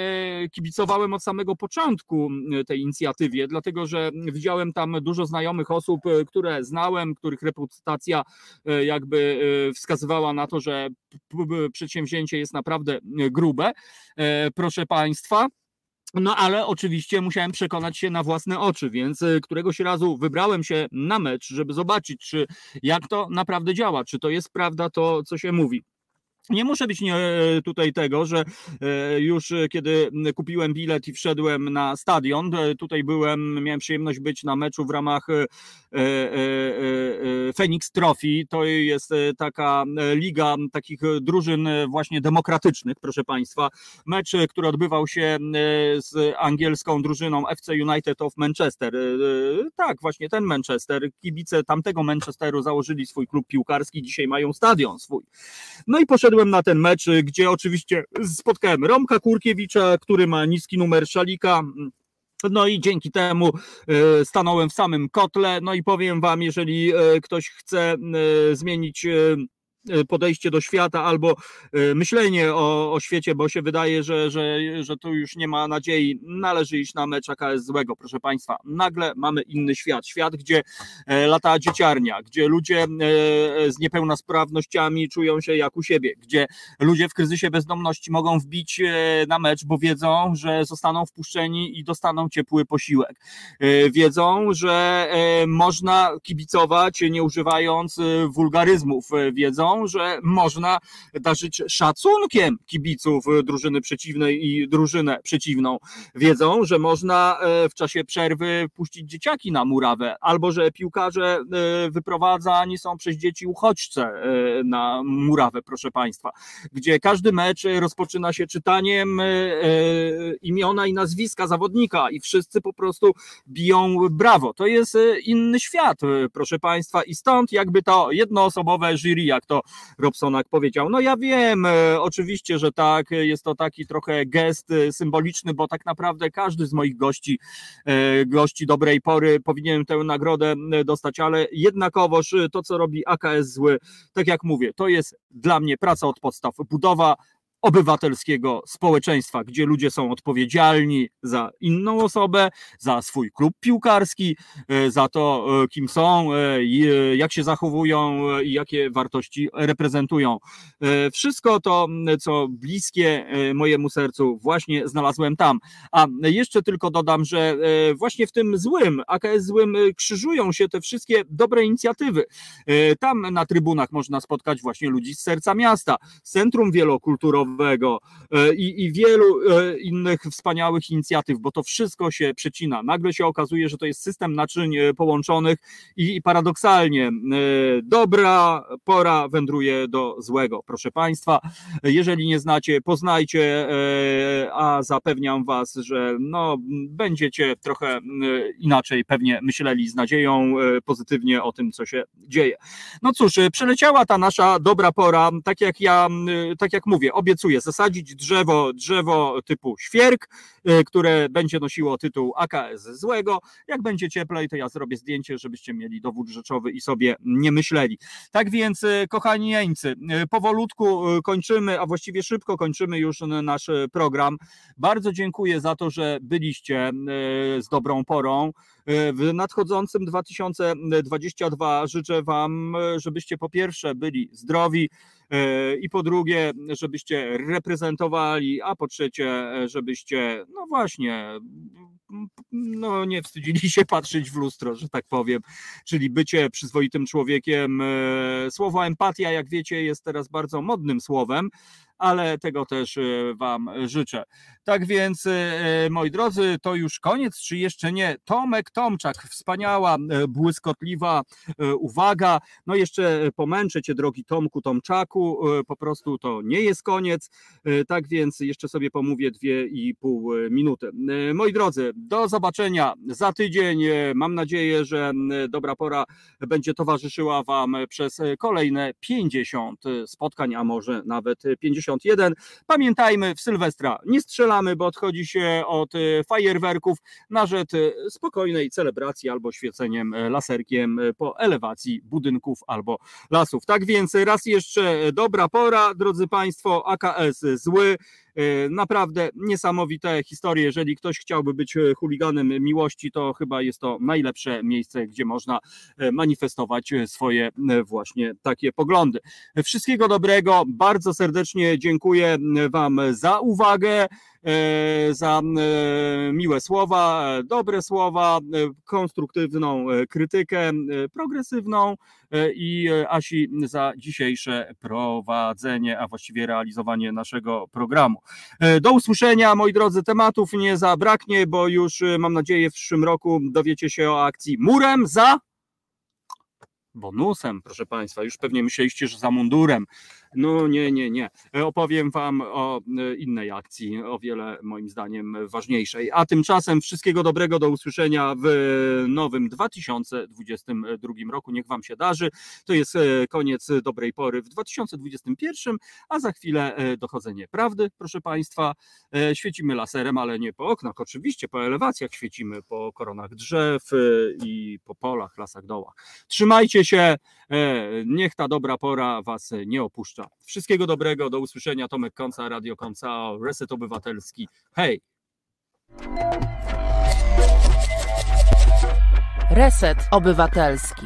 kibicowałem od samego początku tej inicjatywie, dlatego że widziałem tam dużo znajomych osób, które znałem, których reputacja jakby wskazywała na to, że przedsięwzięcie jest naprawdę e, grube, e, proszę Państwa. No ale oczywiście musiałem przekonać się na własne oczy, więc e, któregoś razu wybrałem się na mecz, żeby zobaczyć, czy jak to naprawdę działa, czy to jest prawda to, co się mówi. Nie muszę być nie, tutaj tego, że e, już kiedy kupiłem bilet i wszedłem na stadion, e, tutaj byłem, miałem przyjemność być na meczu w ramach e, Phoenix Trophy. To jest taka liga takich drużyn właśnie demokratycznych, proszę Państwa. Mecz, który odbywał się z angielską drużyną FC United of Manchester. Tak, właśnie ten Manchester. Kibice tamtego Manchesteru założyli swój klub piłkarski, dzisiaj mają stadion swój. No i poszedłem na ten mecz, gdzie oczywiście spotkałem Romka Kurkiewicza, który ma niski numer szalika. No i dzięki temu e, stanąłem w samym kotle. No i powiem Wam, jeżeli e, ktoś chce zmienić podejście do świata albo e, myślenie o, o świecie, bo się wydaje, że, że, że tu już nie ma nadziei, należy iść na mecz AKS złego, proszę Państwa. Nagle mamy inny świat, świat, gdzie e, lata dzieciarnia, gdzie ludzie z niepełnosprawnościami czują się jak u siebie, gdzie ludzie w kryzysie bezdomności mogą wbić na mecz, bo wiedzą, że zostaną wpuszczeni i dostaną ciepły posiłek. Wiedzą, że można kibicować nie używając wulgaryzmów, wiedzą, że można darzyć szacunkiem kibiców drużyny przeciwnej i drużynę przeciwną. Wiedzą, że można e, w czasie przerwy puścić dzieciaki na murawę, albo że piłkarze e, wyprowadzani są przez dzieci uchodźce e, na murawę, proszę Państwa, gdzie każdy mecz rozpoczyna się czytaniem imiona i nazwiska zawodnika i wszyscy po prostu biją brawo. To jest inny świat, proszę Państwa, i stąd jakby to jednoosobowe jury, jak to Robsonak powiedział. No ja wiem, oczywiście, że tak, jest to taki trochę gest symboliczny, bo tak naprawdę każdy z moich gości, gości dobrej pory powinien tę nagrodę dostać, ale jednakowoż to, co robi AKS zły, tak jak mówię, to jest dla mnie praca od podstaw, budowa obywatelskiego społeczeństwa, gdzie ludzie są odpowiedzialni za inną osobę, za swój klub piłkarski, e, za to, e, kim są, e, jak się zachowują i jakie wartości reprezentują. Wszystko to, co bliskie mojemu sercu, właśnie znalazłem tam. A jeszcze tylko dodam, że właśnie w tym złym, AKS złym, krzyżują się te wszystkie dobre inicjatywy. Tam na trybunach można spotkać właśnie ludzi z serca miasta, centrum wielokulturowe, E, i, i wielu e, innych wspaniałych inicjatyw, bo to wszystko się przecina. Nagle się okazuje, że to jest system naczyń e, połączonych i, i paradoksalnie dobra pora wędruje do złego. Proszę Państwa, jeżeli nie znacie, poznajcie, a zapewniam Was, że no, będziecie trochę inaczej pewnie myśleli z nadzieją pozytywnie o tym, co się dzieje. No cóż, przeleciała ta nasza dobra pora, tak jak ja, tak jak mówię, obiecuję obiecuję zasadzić drzewo, drzewo typu świerk, y, które będzie nosiło tytuł AKS złego. Jak będzie cieplej, to ja zrobię zdjęcie, żebyście mieli dowód rzeczowy i sobie nie myśleli. Tak więc, y, kochani jeńcy, y, powolutku kończymy, a właściwie szybko kończymy już nasz program. Bardzo dziękuję za to, że byliście z dobrą porą. W nadchodzącym 2022 życzę Wam, żebyście po pierwsze byli zdrowi, i po drugie, żebyście reprezentowali, a po trzecie, żebyście, no właśnie, no nie wstydzili się patrzeć w lustro, że tak powiem, czyli bycie przyzwoitym człowiekiem. E, słowo empatia, jak wiecie, jest teraz bardzo modnym słowem, ale tego też e, Wam życzę. Tak więc, e, moi drodzy, to już koniec, czy jeszcze nie? Tomek Tomczak, wspaniała, e, błyskotliwa uwaga. No jeszcze pomęczę Cię, drogi Tomku Tomczaku, po prostu to nie jest koniec. Tak więc jeszcze sobie pomówię dwie i pół minuty. Moi drodzy, do zobaczenia za tydzień. Mam nadzieję, że dobra pora będzie towarzyszyła Wam przez kolejne 50 spotkań, a może nawet 50 61. Pamiętajmy, w Sylwestra nie strzelamy, bo odchodzi się od y, fajerwerków na rzecz y, spokojnej celebracji albo świeceniem y, laserkiem po elewacji budynków albo lasów. Tak więc raz jeszcze dobra pora, drodzy Państwo, AKS zły. E, naprawdę niesamowite historie. Jeżeli ktoś chciałby być e, chuliganem miłości, to chyba jest to najlepsze miejsce, gdzie można e, manifestować swoje właśnie takie poglądy. Wszystkiego dobrego. Bardzo serdecznie dziękuję Wam za uwagę. E, za e, miłe słowa, dobre słowa, e, konstruktywną krytykę, progresywną i Asi za dzisiejsze prowadzenie, a właściwie realizowanie naszego programu. Do usłyszenia, moi drodzy, tematów nie zabraknie, bo już mam nadzieję w przyszłym roku dowiecie się o akcji Murem za bonusem, proszę Państwa. Już pewnie myśleliście, że za mundurem. No nie, nie, nie. Opowiem Wam o e, innej akcji, o wiele moim zdaniem ważniejszej. A tymczasem wszystkiego dobrego do usłyszenia w nowym 2022 roku. Niech Wam się darzy. To jest e, koniec dobrej pory w 2021, a za chwilę e, dochodzenie prawdy, proszę Państwa. Świecimy laserem, ale nie po oknach, oczywiście po elewacjach świecimy, po koronach drzew i po polach, lasach, dołach. Trzymajcie się, niech ta dobra pora Was nie opuszcza. Wszystkiego dobrego, do usłyszenia. Tomek Konca, Radio Konca, Reset Obywatelski. Hej! Reset Obywatelski.